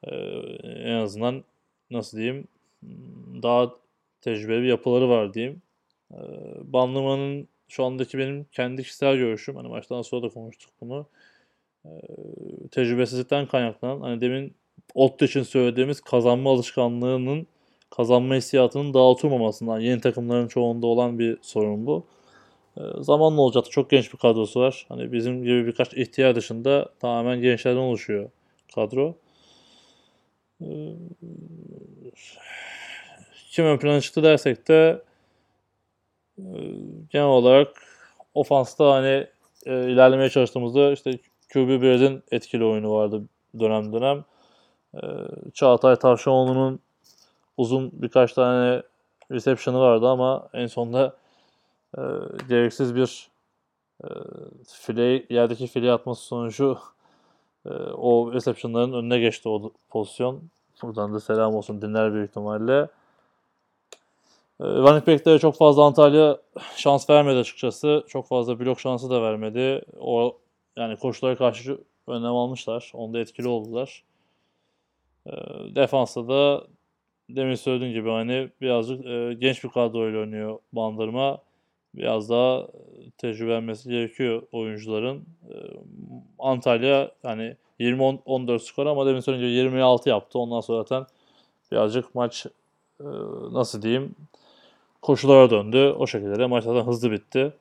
Ee, en azından nasıl diyeyim daha tecrübeli bir yapıları var diyeyim. Ee, Bandırma'nın şu andaki benim kendi kişisel görüşüm. Hani maçtan sonra da konuştuk bunu. Ee, tecrübesizlikten kaynaklanan hani demin Otto için söylediğimiz kazanma alışkanlığının kazanma hissiyatının daha oturmamasından yeni takımların çoğunda olan bir sorun bu. Ee, zamanla olacaktı. Çok genç bir kadrosu var. Hani bizim gibi birkaç ihtiyar dışında tamamen gençlerden oluşuyor kadro. Ee, kim ön plana çıktı dersek de e, genel olarak ofansta hani e, ilerlemeye çalıştığımızda işte QB1'in etkili oyunu vardı dönem dönem. E, Çağatay Tavşanoğlu'nun uzun birkaç tane reception'ı vardı ama en sonunda e, gereksiz bir e, file, yerdeki file atması sonucu e, o reception'ların önüne geçti o pozisyon. Buradan da selam olsun dinler büyük ihtimalle. E, running çok fazla Antalya şans vermedi açıkçası. Çok fazla blok şansı da vermedi. O yani koşulara karşı önlem almışlar. Onda etkili oldular. E, defansta da demin söylediğim gibi hani birazcık e, genç bir kadroyla oynuyor Bandırma. Biraz daha e, tecrübelenmesi gerekiyor oyuncuların. E, Antalya hani 20-14 skor ama demin söylediğim gibi 26 yaptı. Ondan sonra zaten birazcık maç e, nasıl diyeyim koşulara döndü. O şekilde de maç zaten hızlı bitti.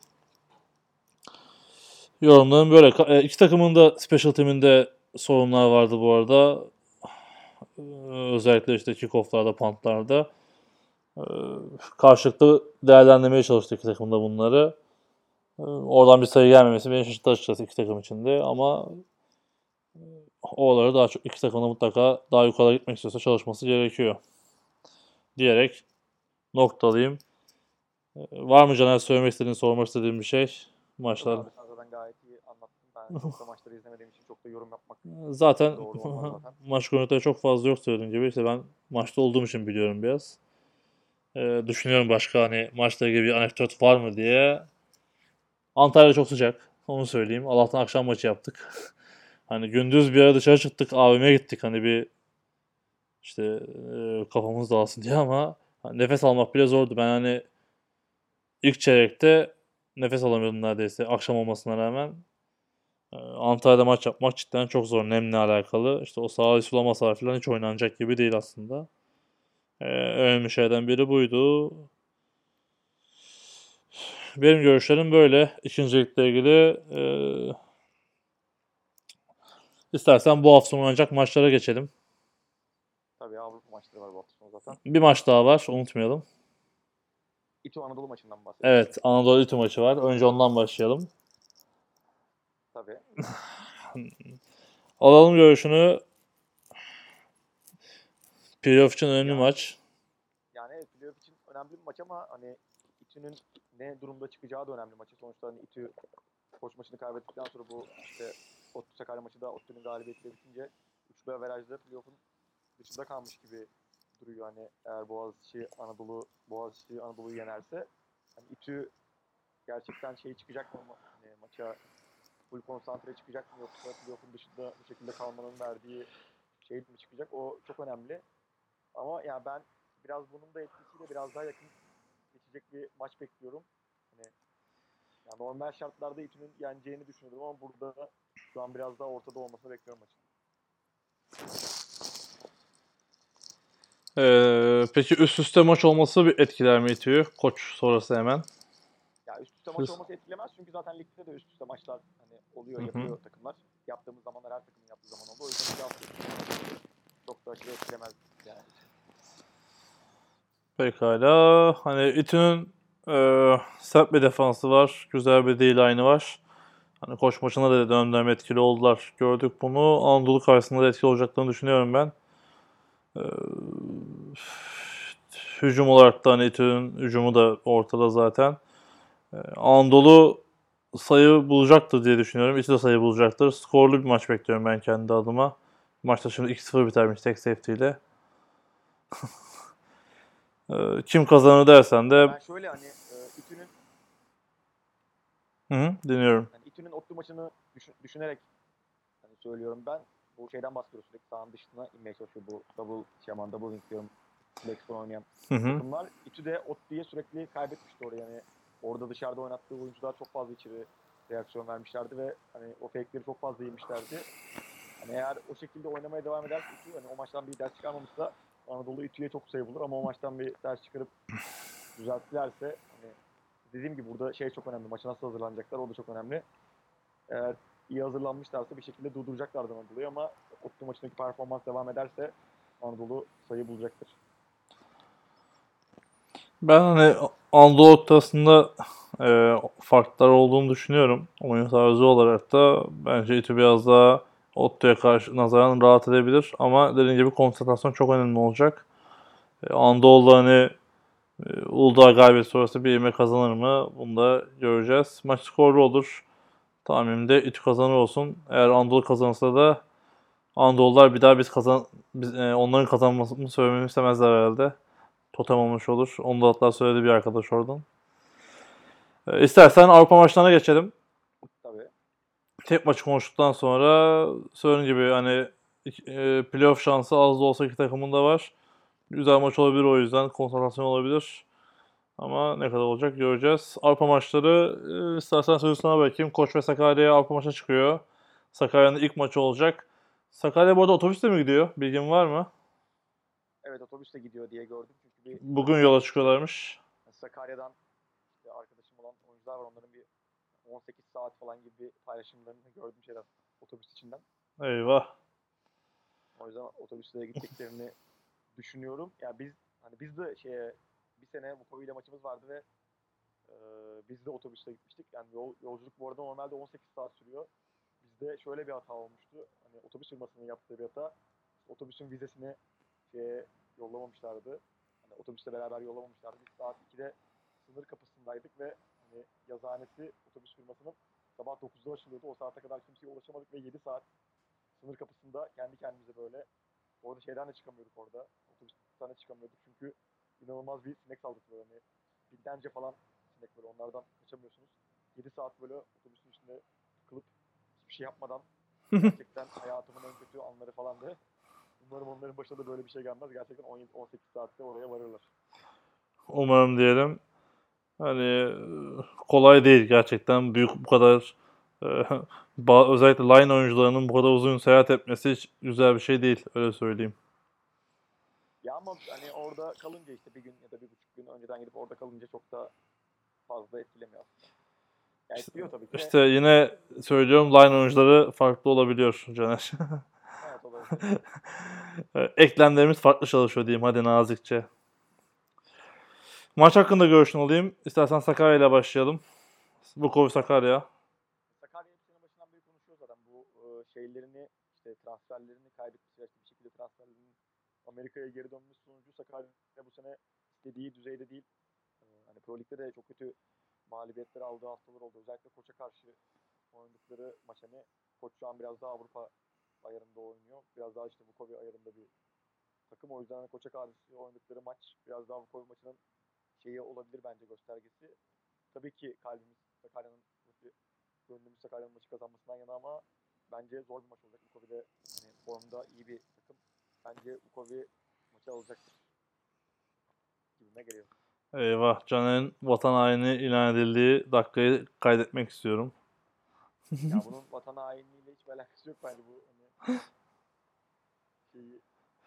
Yorumlarım böyle. E, İki takımın da special team'inde sorunlar vardı bu arada. Ee, Özellikle işte kickoff'larda, punt'larda. Ee, Karşılıklı değerlendirmeye çalıştı iki takım da bunları. Ee, Oradan bir sayı gelmemesi beni şaşırttı açıkçası iki takım içinde ama e, oraları daha çok iki takımda mutlaka daha yukarı gitmek istiyorsa çalışması gerekiyor. Diyerek noktalayayım. Var mı Caner söylemek istediğin, sormak istediğin bir şey? Maçlar. Gayet Ben çok da maçları izlemediğim için çok da yorum yapmak Zaten Doğru olmaz zaten. maç konuları çok fazla yok söylediğim gibi. İşte ben maçta olduğum için biliyorum biraz. Ee, düşünüyorum başka hani maçla ilgili bir anekdot var mı diye. Antalya çok sıcak. Onu söyleyeyim. Allah'tan akşam maçı yaptık. hani gündüz bir ara dışarı çıktık. AVM'ye gittik. Hani bir işte e, kafamız dağılsın diye ama hani nefes almak bile zordu. Ben hani ilk çeyrekte nefes alamıyordum neredeyse akşam olmasına rağmen. Ee, Antalya'da maç yapmak cidden çok zor nemle alakalı. İşte o sahayı sulamasalar falan hiç oynanacak gibi değil aslında. Ee, önemli şeyden biri buydu. Benim görüşlerim böyle. İkincilikle ilgili ee, istersen bu hafta sonu oynanacak maçlara geçelim. Tabii Avrupa maçları var bu hafta sonu zaten. Bir maç daha var unutmayalım. İTÜ Anadolu maçından bahsedelim. Evet Anadolu İTÜ maçı var. Önce ondan başlayalım. Tabii. Alalım görüşünü. Playoff için önemli Ya. maç. Yani evet, playoff için önemli bir maç ama hani İTÜ'nün ne durumda çıkacağı da önemli maçı. Sonuçta hani İTÜ koç maçını kaybettikten sonra bu işte ODTÜ Sakarya maçı da ODTÜ'nün galibiyetiyle bitince 3 averajda playoff'un dışında kalmış gibi duruyor. Hani eğer Boğaziçi Anadolu Boğaziçi Anadolu'yu yenerse hani İTÜ gerçekten şey çıkacak mı hani maça full konsantre çıkacak mı yoksa playoff'un dışında bu şekilde kalmanın verdiği şey mi çıkacak? O çok önemli. Ama yani ben biraz bunun da etkisiyle biraz daha yakın geçecek bir maç bekliyorum. Hani yani normal şartlarda İTÜ'nün yeneceğini düşünüyordum ama burada şu an biraz daha ortada olmasını bekliyorum maçın. Ee, peki üst üste maç olması bir etkiler mi itiyor? Koç sonrası hemen. Ya üst üste maç olması etkilemez çünkü zaten ligde de üst üste maçlar oluyor, Hı hı. yapıyor takımlar. Yaptığımız zamanlar her takımın yaptığı zaman oldu. O yüzden bir hafta çok da aşırı etkilemez yani. Pekala. Hani İTÜ'nün e, sert bir defansı var. Güzel bir D-line'ı var. Hani koç maçında da dönem dönem etkili oldular. Gördük bunu. Anadolu karşısında da etkili olacaklarını düşünüyorum ben. Ee, hücum olarak da hani İTÜ'nün hücumu da ortada zaten. Ee, Anadolu sayı bulacaktır diye düşünüyorum. İTÜ de sayı bulacaktır. Skorlu bir maç bekliyorum ben kendi adıma. Maçta şimdi 2-0 bitermiş tek safety ile. Ee, Kim kazanır dersen de Ben şöyle hani e, İTÜ'nün hı hı, dinliyorum. yani İTÜ'nün Otlu maçını düşün- düşünerek hani söylüyorum ben. Bu şeyden bahsediyoruz sürekli sahanın dışına inmeye çalışıyor bu double şaman double link diyorum. Falan oynayan Hı hı. takımlar. İTÜ de Otlu'ya sürekli kaybetmişti oraya yani. Orada dışarıda oynattığı oyuncular çok fazla içeri reaksiyon vermişlerdi ve hani o fake'leri çok fazla yemişlerdi. Hani eğer o şekilde oynamaya devam ederse İTÜ hani o maçtan bir ders çıkarmamışsa Anadolu İTÜ'ye çok sayı bulur ama o maçtan bir ders çıkarıp düzelttilerse hani dediğim gibi burada şey çok önemli. Maça nasıl hazırlanacaklar o da çok önemli. Eğer iyi hazırlanmışlarsa bir şekilde durduracaklardı Anadolu'yu ama Otlu maçındaki performans devam ederse Anadolu sayı bulacaktır. Ben hani Anadolu ortasında e, farklar olduğunu düşünüyorum. Oyun tarzı olarak da bence İTÜ biraz daha Otto'ya karşı nazaran rahat edebilir. Ama dediğim gibi konsantrasyon çok önemli olacak. E, Anadolu hani e, Uludağ galibiyeti sonrası bir yemek kazanır mı? Bunu da göreceğiz. Maç skorlu olur. Tahminimde İTÜ kazanır olsun. Eğer Anadolu kazanırsa da Anadolular bir daha biz kazan biz, e, onların kazanmasını söylememi istemezler herhalde totem olmuş olur. Onu da hatta söyledi bir arkadaş oradan. Ee, istersen Avrupa maçlarına geçelim. Tabii. Tek maçı konuştuktan sonra söylediğim gibi hani e, playoff şansı az da olsa iki takımın da var. Güzel maç olabilir o yüzden. Konsantrasyon olabilir. Ama ne kadar olacak göreceğiz. Avrupa maçları e, istersen sözü sana bırakayım. Koç ve Sakarya Avrupa maça çıkıyor. Sakarya'nın ilk maçı olacak. Sakarya bu arada otobüsle mi gidiyor? Bilgin var mı? Evet otobüsle gidiyor diye gördüm bir Bugün yola çıkıyorlarmış. Sakarya'dan işte arkadaşım olan oyuncular var. Onların bir 18 saat falan gibi bir paylaşımlarını gördüm şeyden otobüs içinden. Eyvah. O yüzden otobüsle gittiklerini düşünüyorum. Ya biz hani biz de şeye bir sene Vukovi ile maçımız vardı ve e, biz de otobüsle gitmiştik. Yani yol, yolculuk bu arada normalde 18 saat sürüyor. Bizde şöyle bir hata olmuştu. Hani otobüs firmasının yaptığı bir hata. Otobüsün vizesini şeye yollamamışlardı. Hani otobüsle beraber yollamamışlardı. Biz saat 2'de sınır kapısındaydık ve hani yazıhanesi otobüs firmasının sabah 9'da açılıyordu. O saate kadar kimseye ulaşamadık ve 7 saat sınır kapısında kendi kendimize böyle orada şeyden de çıkamıyorduk orada. Otobüsten de çıkamıyorduk çünkü inanılmaz bir sinek saldırısı var. Hani binlerce falan sinek böyle onlardan kaçamıyorsunuz. 7 saat böyle otobüsün içinde tıkılıp hiçbir şey yapmadan gerçekten hayatımın en kötü anları falandı. Umarım onların başına da böyle bir şey gelmez. Gerçekten 17-18 saatte oraya varırlar. Umarım diyelim. Hani e, kolay değil gerçekten. Büyük bu kadar e, özellikle line oyuncularının bu kadar uzun seyahat etmesi hiç güzel bir şey değil. Öyle söyleyeyim. Ya ama hani orada kalınca işte bir gün ya da bir buçuk gün önceden gidip orada kalınca çok da fazla etkilemiyor aslında. Ya etkiliyor tabii ki. İşte yine söylüyorum line oyuncuları farklı olabiliyor Caner. Eklemlerimiz farklı çalışıyor diyeyim hadi nazikçe. Maç hakkında görüşünü alayım. İstersen Sakarya ile başlayalım. Bukov Sakarya. Sakarya hep sene başından beri konuşuyor zaten bu e, şeylerini işte transferlerini kaybetmiş işte bir şekilde transferlerinin Amerika'ya geri dönmesi sonucu Sakarya bu sene istediği düzeyde değil. E, hani Pro Lig'de de çok kötü mağlubiyetler aldığı haftalar oldu. Özellikle Koç'a karşı oynadıkları maç hani Koç şu an biraz daha Avrupa ayarında oynuyor. Biraz daha işte Vukovi ayarında bir takım. O yüzden Koç'a karşı oynadıkları maç biraz daha Vukovi maçının şeyi olabilir bence göstergesi. Tabii ki kalbimiz Sakarya'nın gönlümüz Sakarya'nın maçı kazanmasından yana ama bence zor bir maç olacak. Vukovi de hani formda iyi bir takım. Bence Vukovi maçı alacaktır. Gibime geliyor. Eyvah Caner'in vatan haini ilan edildiği dakikayı kaydetmek istiyorum. Ya bunun vatan hainliğiyle hiç alakası yok bence bu hani şeyi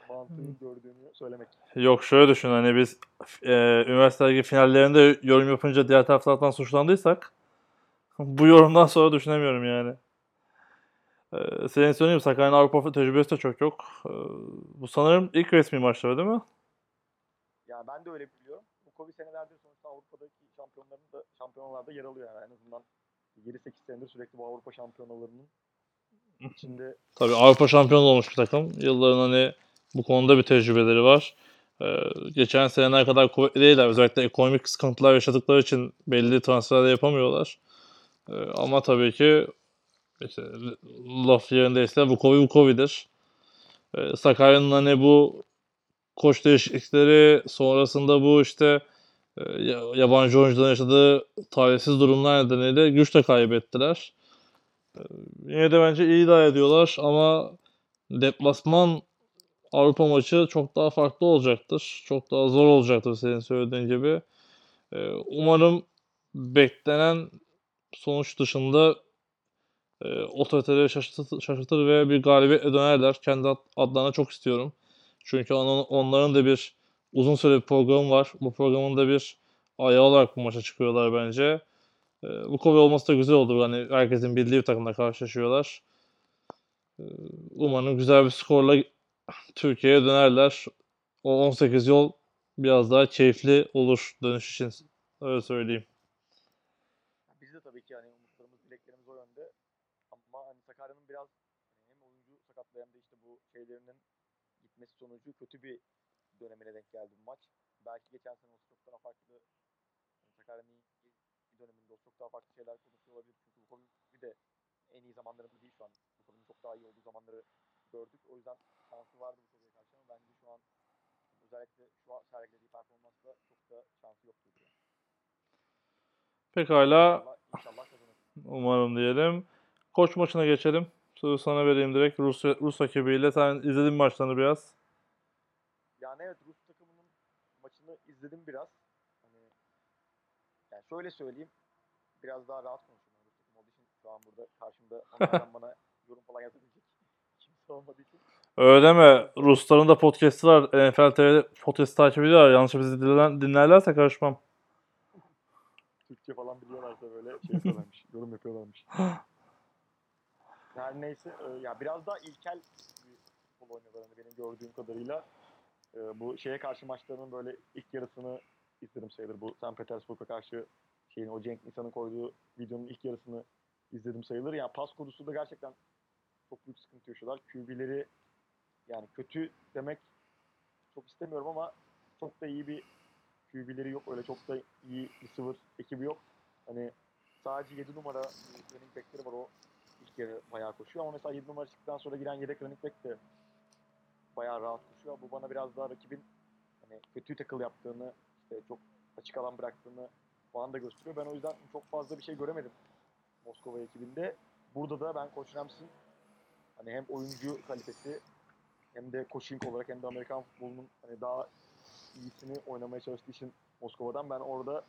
mantığın gördüğünü söylemek. Yok şöyle düşün hani biz e, üniversite ligi finallerinde yorum yapınca diğer taraftardan suçlandıysak bu yorumdan sonra düşünemiyorum yani. E, senin söyleyeyim Sakarya'nın Avrupa tecrübesi de çok yok. E, bu sanırım ilk resmi maçları değil mi? Yani ben de öyle biliyorum. Vukovi senelerdir sonuçta Avrupa'daki şampiyonların da şampiyonalarda yer alıyor yani en azından 7-8 senedir sürekli bu Avrupa şampiyonalarının içinde Tabii Avrupa şampiyonu olmuş bir takım. Yılların hani bu konuda bir tecrübeleri var. Ee, geçen seneler kadar kuvvetli değiller. Özellikle ekonomik sıkıntılar yaşadıkları için belli transferler yapamıyorlar. Ee, ama tabii ki işte laf yerindeyse Vukovi Vukovi'dir. Ee, Sakarya'nın hani bu koç değişiklikleri sonrasında bu işte e, ya- yabancı oyuncuların yaşadığı talihsiz durumlar nedeniyle güç de kaybettiler. Ee, Yine de bence iyi idare ediyorlar ama deplasman Avrupa maçı çok daha farklı olacaktır. Çok daha zor olacaktır senin söylediğin gibi. Ee, Umarım beklenen sonuç dışında e, otoriteleri şaşırtır, şaşırtır ve bir galibiyetle dönerler. Kendi ad- adlarına çok istiyorum. Çünkü onun- onların da bir uzun süre bir programı var. Bu programın da bir ayağı olarak bu maça çıkıyorlar bence. Ee, bu konu olması da güzel olur. Hani herkesin bildiği bir takımla karşılaşıyorlar. Ee, Umarım güzel bir skorla Türkiye'ye dönerler. O 18 yol biraz daha keyifli olur dönüş için. Öyle söyleyeyim. Biz de tabii ki yani umutlarımız, dileklerimiz o yönde. Ama hani Sakarya'nın biraz hani hem oyuncu sakatlığı hem işte bu şeylerinin gitmesi sonucu kötü bir dönemine denk geldi bu maç. Belki geçen sene olsa çok daha farklı yani Sakarya'nın bir döneminde olsa çok daha farklı şeyler konuşuyor olabilir. Çünkü bu Covid de en iyi zamanlarında değil şu an. Bu Covid'in çok daha iyi olduğu zamanları gördük. O yüzden şansı vardı bu Covid'e karşı ama bence şu an özellikle şu an sergilediği performansla çok da şansı yoktu. diye. Pekala İnşallah, inşallah umarım diyelim. Koç maçına geçelim. Sözü sana vereyim direkt. Rus, Rus rakibiyle. Sen izledin maçlarını biraz? Yani evet Rus takımının maçını izledim biraz. Şöyle söyleyeyim. Biraz daha rahat konuşuyorum. Rus takım olduğu için şu an burada karşımda onlardan bana yorum falan yapabilecek kimse olmadığı için. Öyle mi? Rusların da podcast'ı var. NFL TV'de podcast takip ediyorlar. Yanlış bizi dinler, dinlerlerse karışmam. Türkçe falan biliyorlarsa böyle şey yapıyorlarmış. yorum yapıyorlarmış. Yani neyse e, ya biraz daha ilkel bir futbol oynuyorlar benim gördüğüm kadarıyla. E, bu şeye karşı maçlarının böyle ilk yarısını izledim sayılır. Bu St. Petersburg'a karşı şeyin o Cenk Nisan'ın koyduğu videonun ilk yarısını izledim sayılır. Yani pas konusu da gerçekten çok büyük sıkıntı yaşıyorlar. QB'leri yani kötü demek çok istemiyorum ama çok da iyi bir QB'leri yok. Öyle çok da iyi receiver ekibi yok. Hani sadece 7 numara bir running back'leri var o ilk yarı bayağı koşuyor ama mesela 7 numara çıktıktan sonra giren yedek running back de bayağı rahat koşuyor. Bu bana biraz daha rakibin hani kötü tackle yaptığını, işte çok açık alan bıraktığını falan da gösteriyor. Ben o yüzden çok fazla bir şey göremedim Moskova ekibinde. Burada da ben Koç Rams'in hani hem oyuncu kalitesi hem de coaching olarak hem de Amerikan futbolunun hani daha iyisini oynamaya çalıştığı için Moskova'dan ben orada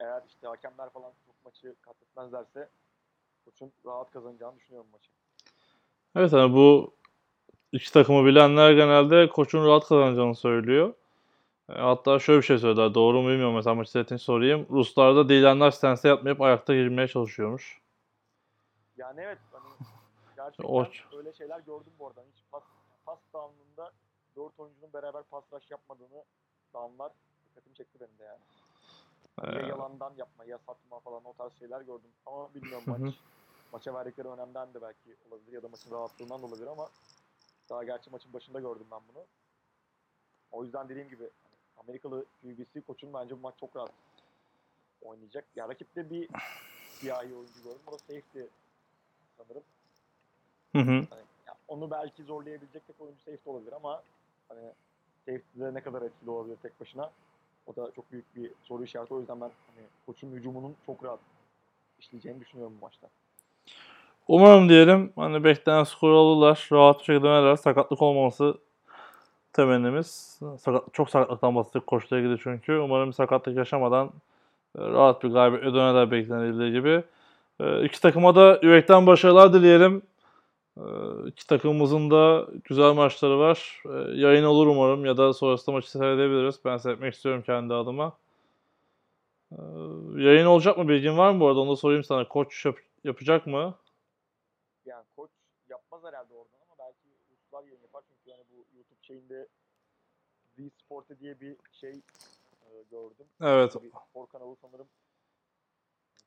eğer işte hakemler falan çok maçı katletmezlerse koçun rahat kazanacağını düşünüyorum maçı. Evet hani bu iki takımı bilenler genelde koçun rahat kazanacağını söylüyor. E, Hatta şöyle bir şey söylediler. Doğru mu bilmiyorum. Mesela maçı seyrettiğini sorayım. Ruslarda değilenler stense yapmayıp ayakta girmeye çalışıyormuş. Yani evet hani gerçekten O- öyle şeyler gördüm bu arada. Hiç pas, pas down'ında dört oyuncunun beraber pas rush yapmadığını down'lar dikkatimi çekti benim de yani. Ya Ee, yalandan yapma ya satma falan o tarz şeyler gördüm. Ama bilmiyorum maç maça verdikleri önemden de belki olabilir ya da maçın rahatlığından da olabilir ama daha gerçi maçın başında gördüm ben bunu. O yüzden dediğim gibi hani Amerikalı QB'si koçun bence bu maç çok rahat oynayacak. Ya rakipte bir siyahi oyuncu gördüm. O da safety sanırım. Hı hı. Hani ya onu belki zorlayabilecek tek oyuncu safety olabilir ama hani safety'de ne kadar etkili olabilir tek başına o da çok büyük bir soru işareti. O yüzden ben hani koçun hücumunun çok rahat işleyeceğini düşünüyorum bu maçta. Umarım diyelim hani beklenen skoru alırlar. Rahat bir şekilde dönerler. Sakatlık olmaması temennimiz. Sakat, çok sakatlıktan bahsettik koçla ilgili çünkü. Umarım sakatlık yaşamadan e, rahat bir galibiyetle dönerler beklenildiği gibi. E, İki takıma da yürekten başarılar dileyelim. E, İki takımımızın da güzel maçları var. E, Yayın olur umarım ya da sonrasında maçı seyredebiliriz. Ben seyretmek istiyorum kendi adıma. E, Yayın olacak mı bilgin var mı bu arada? Onu da sorayım sana. Koç yap- yapacak mı? Yani koç yapmaz herhalde oradan ama belki Ruslar yayın yapar çünkü yani bu YouTube şeyinde Z Sporte diye bir şey e, gördüm. Evet. Bir spor kanalı sanırım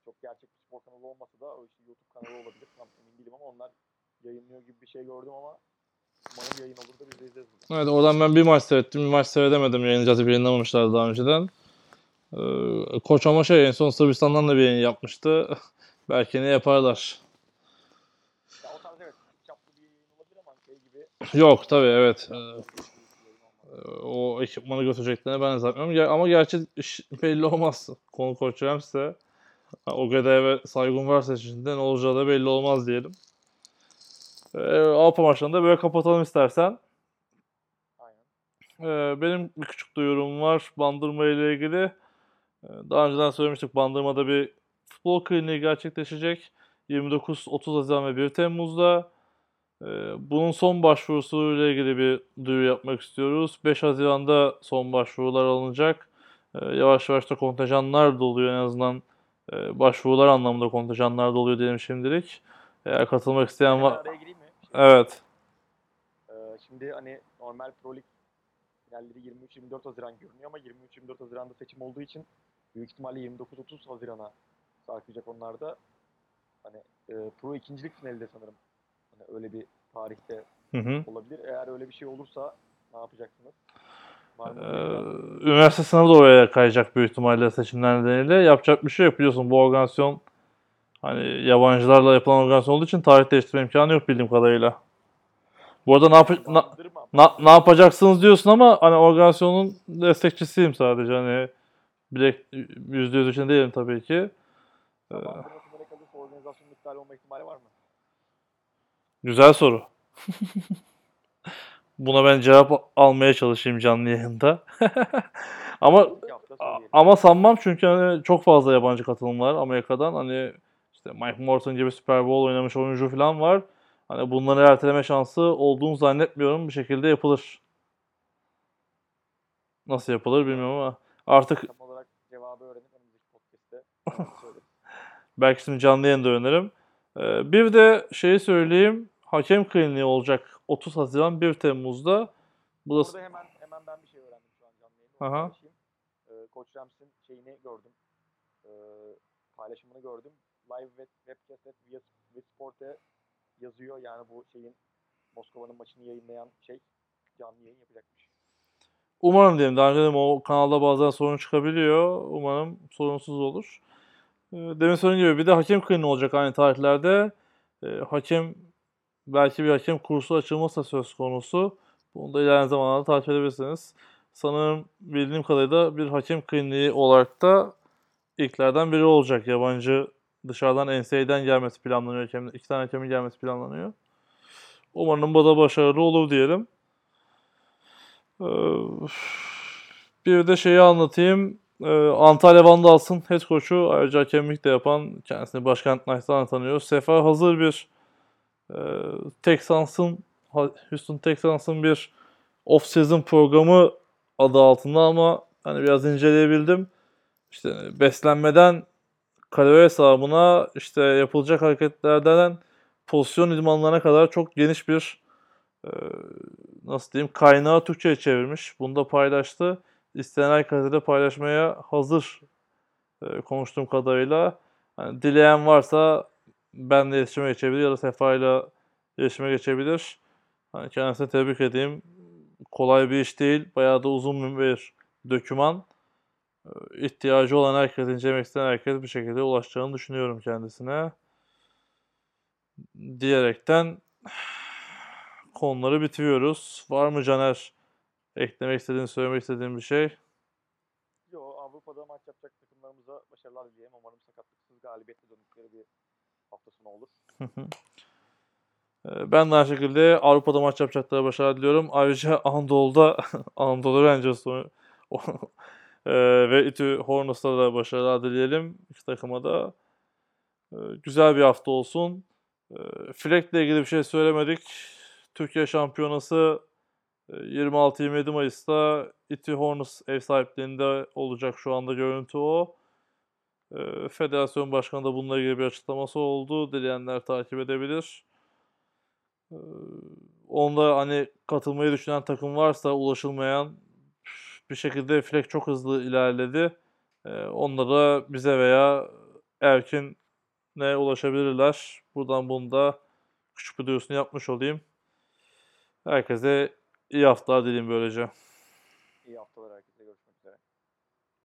çok gerçek bir spor kanalı olmasa da o işte YouTube kanalı olabilir. Tam emin değilim ama onlar yayınlıyor gibi bir şey gördüm ama umarım yayın olur da biz de izleriz. bunu. Evet oradan ben bir maç seyrettim. Bir maç seyredemedim. Yayıncı yayınlamamışlar daha önceden. Ee, Koç ama şey en son Sırbistan'dan da bir yayın yapmıştı. Belki ne yaparlar. Ya o tarz evet küçük çaplı bir yayın olabilir ama şey gibi Yok tabii evet. Ee, o ekipmanı götüreceklerini ben de zannetmiyorum. Ama gerçi belli olmaz. Konu Koç Rams'te. O ve saygın varsa içinde ne olacağı da belli olmaz diyelim. Ee, Avrupa maçlarını da böyle kapatalım istersen. Aynen. Ee, benim bir küçük duyurum var Bandırma ile ilgili. Ee, Daha önceden söylemiştik Bandırma'da bir futbol kliniği gerçekleşecek. 29-30 Haziran ve 1 Temmuz'da. Ee, Bunun son başvurusu ile ilgili bir duyuru yapmak istiyoruz. 5 Haziran'da son başvurular alınacak. Ee, Yavaş yavaş da kontenjanlar doluyor en azından. Ee, Başvurular anlamında kontenjanlar doluyor diyelim şimdilik. Eğer katılmak isteyen var... Evet. Şimdi hani normal Pro Lig finalleri 23-24 Haziran görünüyor ama 23-24 Haziran'da seçim olduğu için büyük ihtimalle 29-30 Haziran'a sarkacak onlar da. Hani e, Pro ikincilik finali de sanırım hani öyle bir tarihte Hı hı. olabilir. Eğer öyle bir şey olursa ne yapacaksınız? Ee, üniversite sınavı da oraya kayacak büyük ihtimalle seçimler nedeniyle. Yapacak bir şey yok biliyorsun bu organizasyon hani yabancılarla yapılan organizasyon olduğu için tarih değiştirme imkanı yok bildiğim kadarıyla. Bu arada ne, yap- na- na- ne yapacaksınız diyorsun ama hani organizasyonun destekçisiyim sadece hani bilek yüzde yüz için değilim tabii ki. Ee, organizasyonun iptal olma ihtimali var mı? Güzel soru. Buna ben cevap almaya çalışayım canlı yayında. ama. Ama sanmam çünkü hani çok fazla yabancı katılım var Amerika'dan. Hani işte Mike Morton gibi Super Bowl oynamış oyuncu falan var. Hani bunları erteleme şansı olduğunu zannetmiyorum. Bir şekilde yapılır. Nasıl yapılır bilmiyorum ama artık Tam olarak cevabı öğrenip önümüzdeki podcast'te belki şimdi canlı yayında öğrenirim. Ee, bir de şeyi söyleyeyim. Hakem kliniği olacak 30 Haziran 1 Temmuz'da. Bu da hemen hemen ben bir şey öğrendim şu an canlı yayında. paylaşayım. Ee, Koç Rams'in şeyini gördüm. Ee, paylaşımını gördüm. Live web, webcast via, via Sport'e yazıyor. Yani bu şeyin Moskova'nın maçını yayınlayan şey canlı yayın yapacakmış. Umarım diyelim. Daha önce dedim o kanalda bazen sorun çıkabiliyor. Umarım sorunsuz olur. Ee, Demin söylediğim gibi bir de hakem kliniği olacak aynı tarihlerde. Ee, hakem belki bir hakem kursu açılması da söz konusu. Bunu da ilerleyen zamanlarda takip edebilirsiniz. Sanırım bildiğim kadarıyla bir hakem kliniği olarak da ilklerden biri olacak. Yabancı dışarıdan NCAA'den gelmesi planlanıyor. Hakem, iki tane hakemin gelmesi planlanıyor. Umarım bu da başarılı olur diyelim. Ee, Bir de şeyi anlatayım. Ee, Antalya Vandals'ın head coach'u ayrıca hakemlik de yapan kendisini Başkent Knights'tan tanıyor. Sefa hazır bir e, Texans'ın Houston Texans'ın bir off-season programı adı altında ama hani biraz inceleyebildim. İşte beslenmeden kalori hesabına işte yapılacak hareketlerden pozisyon idmanlarına kadar çok geniş bir e, nasıl diyeyim kaynağı Türkçe'ye çevirmiş. Bunu da paylaştı. İsteyen herkese de paylaşmaya hazır e, konuştuğum kadarıyla. Hani dileyen varsa benle iletişime geçebilir ya da Sefa ile iletişime geçebilir. Hani kendisine tebrik edeyim. Kolay bir iş değil. Bayağı da uzun bir döküman. E, İhtiyacı olan herkes, incelemek isteyen herkes bir şekilde ulaşacağını düşünüyorum kendisine. Diyerekten konuları bitiriyoruz. Var mı Caner? Eklemek istediğin, söylemek istediğin bir şey? Yo Avrupa'da maç yapacak takımlarımıza başarılar dileyelim. Umarım sakatlıksız galibiyetle döndükleri bir hafta sonu olur. Ee, Ben de aynı şekilde Avrupa'da maç yapacaklara başarılar diliyorum. Ayrıca Anadolu'da Anadolu Rangers Ee, ve İTÜ Hornets'ta da başarılar dileyelim. İki takıma da. Ee, Güzel bir hafta olsun. Ee, Frek'le ilgili bir şey söylemedik. Türkiye Şampiyonası 26-27 Mayıs'ta İTÜ Hornets ev sahipliğinde olacak şu anda görüntü o. Ee, Federasyon Başkanı da bununla ilgili bir açıklaması oldu. Dileyenler takip edebilir. Ee, Onda hani katılmayı düşünen takım varsa ulaşılmayan bir şekilde Fleck çok hızlı ilerledi. Ee, Onları bize veya Erkin'e ulaşabilirler. Buradan bunu da küçük bir duyurusunu yapmış olayım. Herkese iyi haftalar dileyim böylece. İyi haftalar.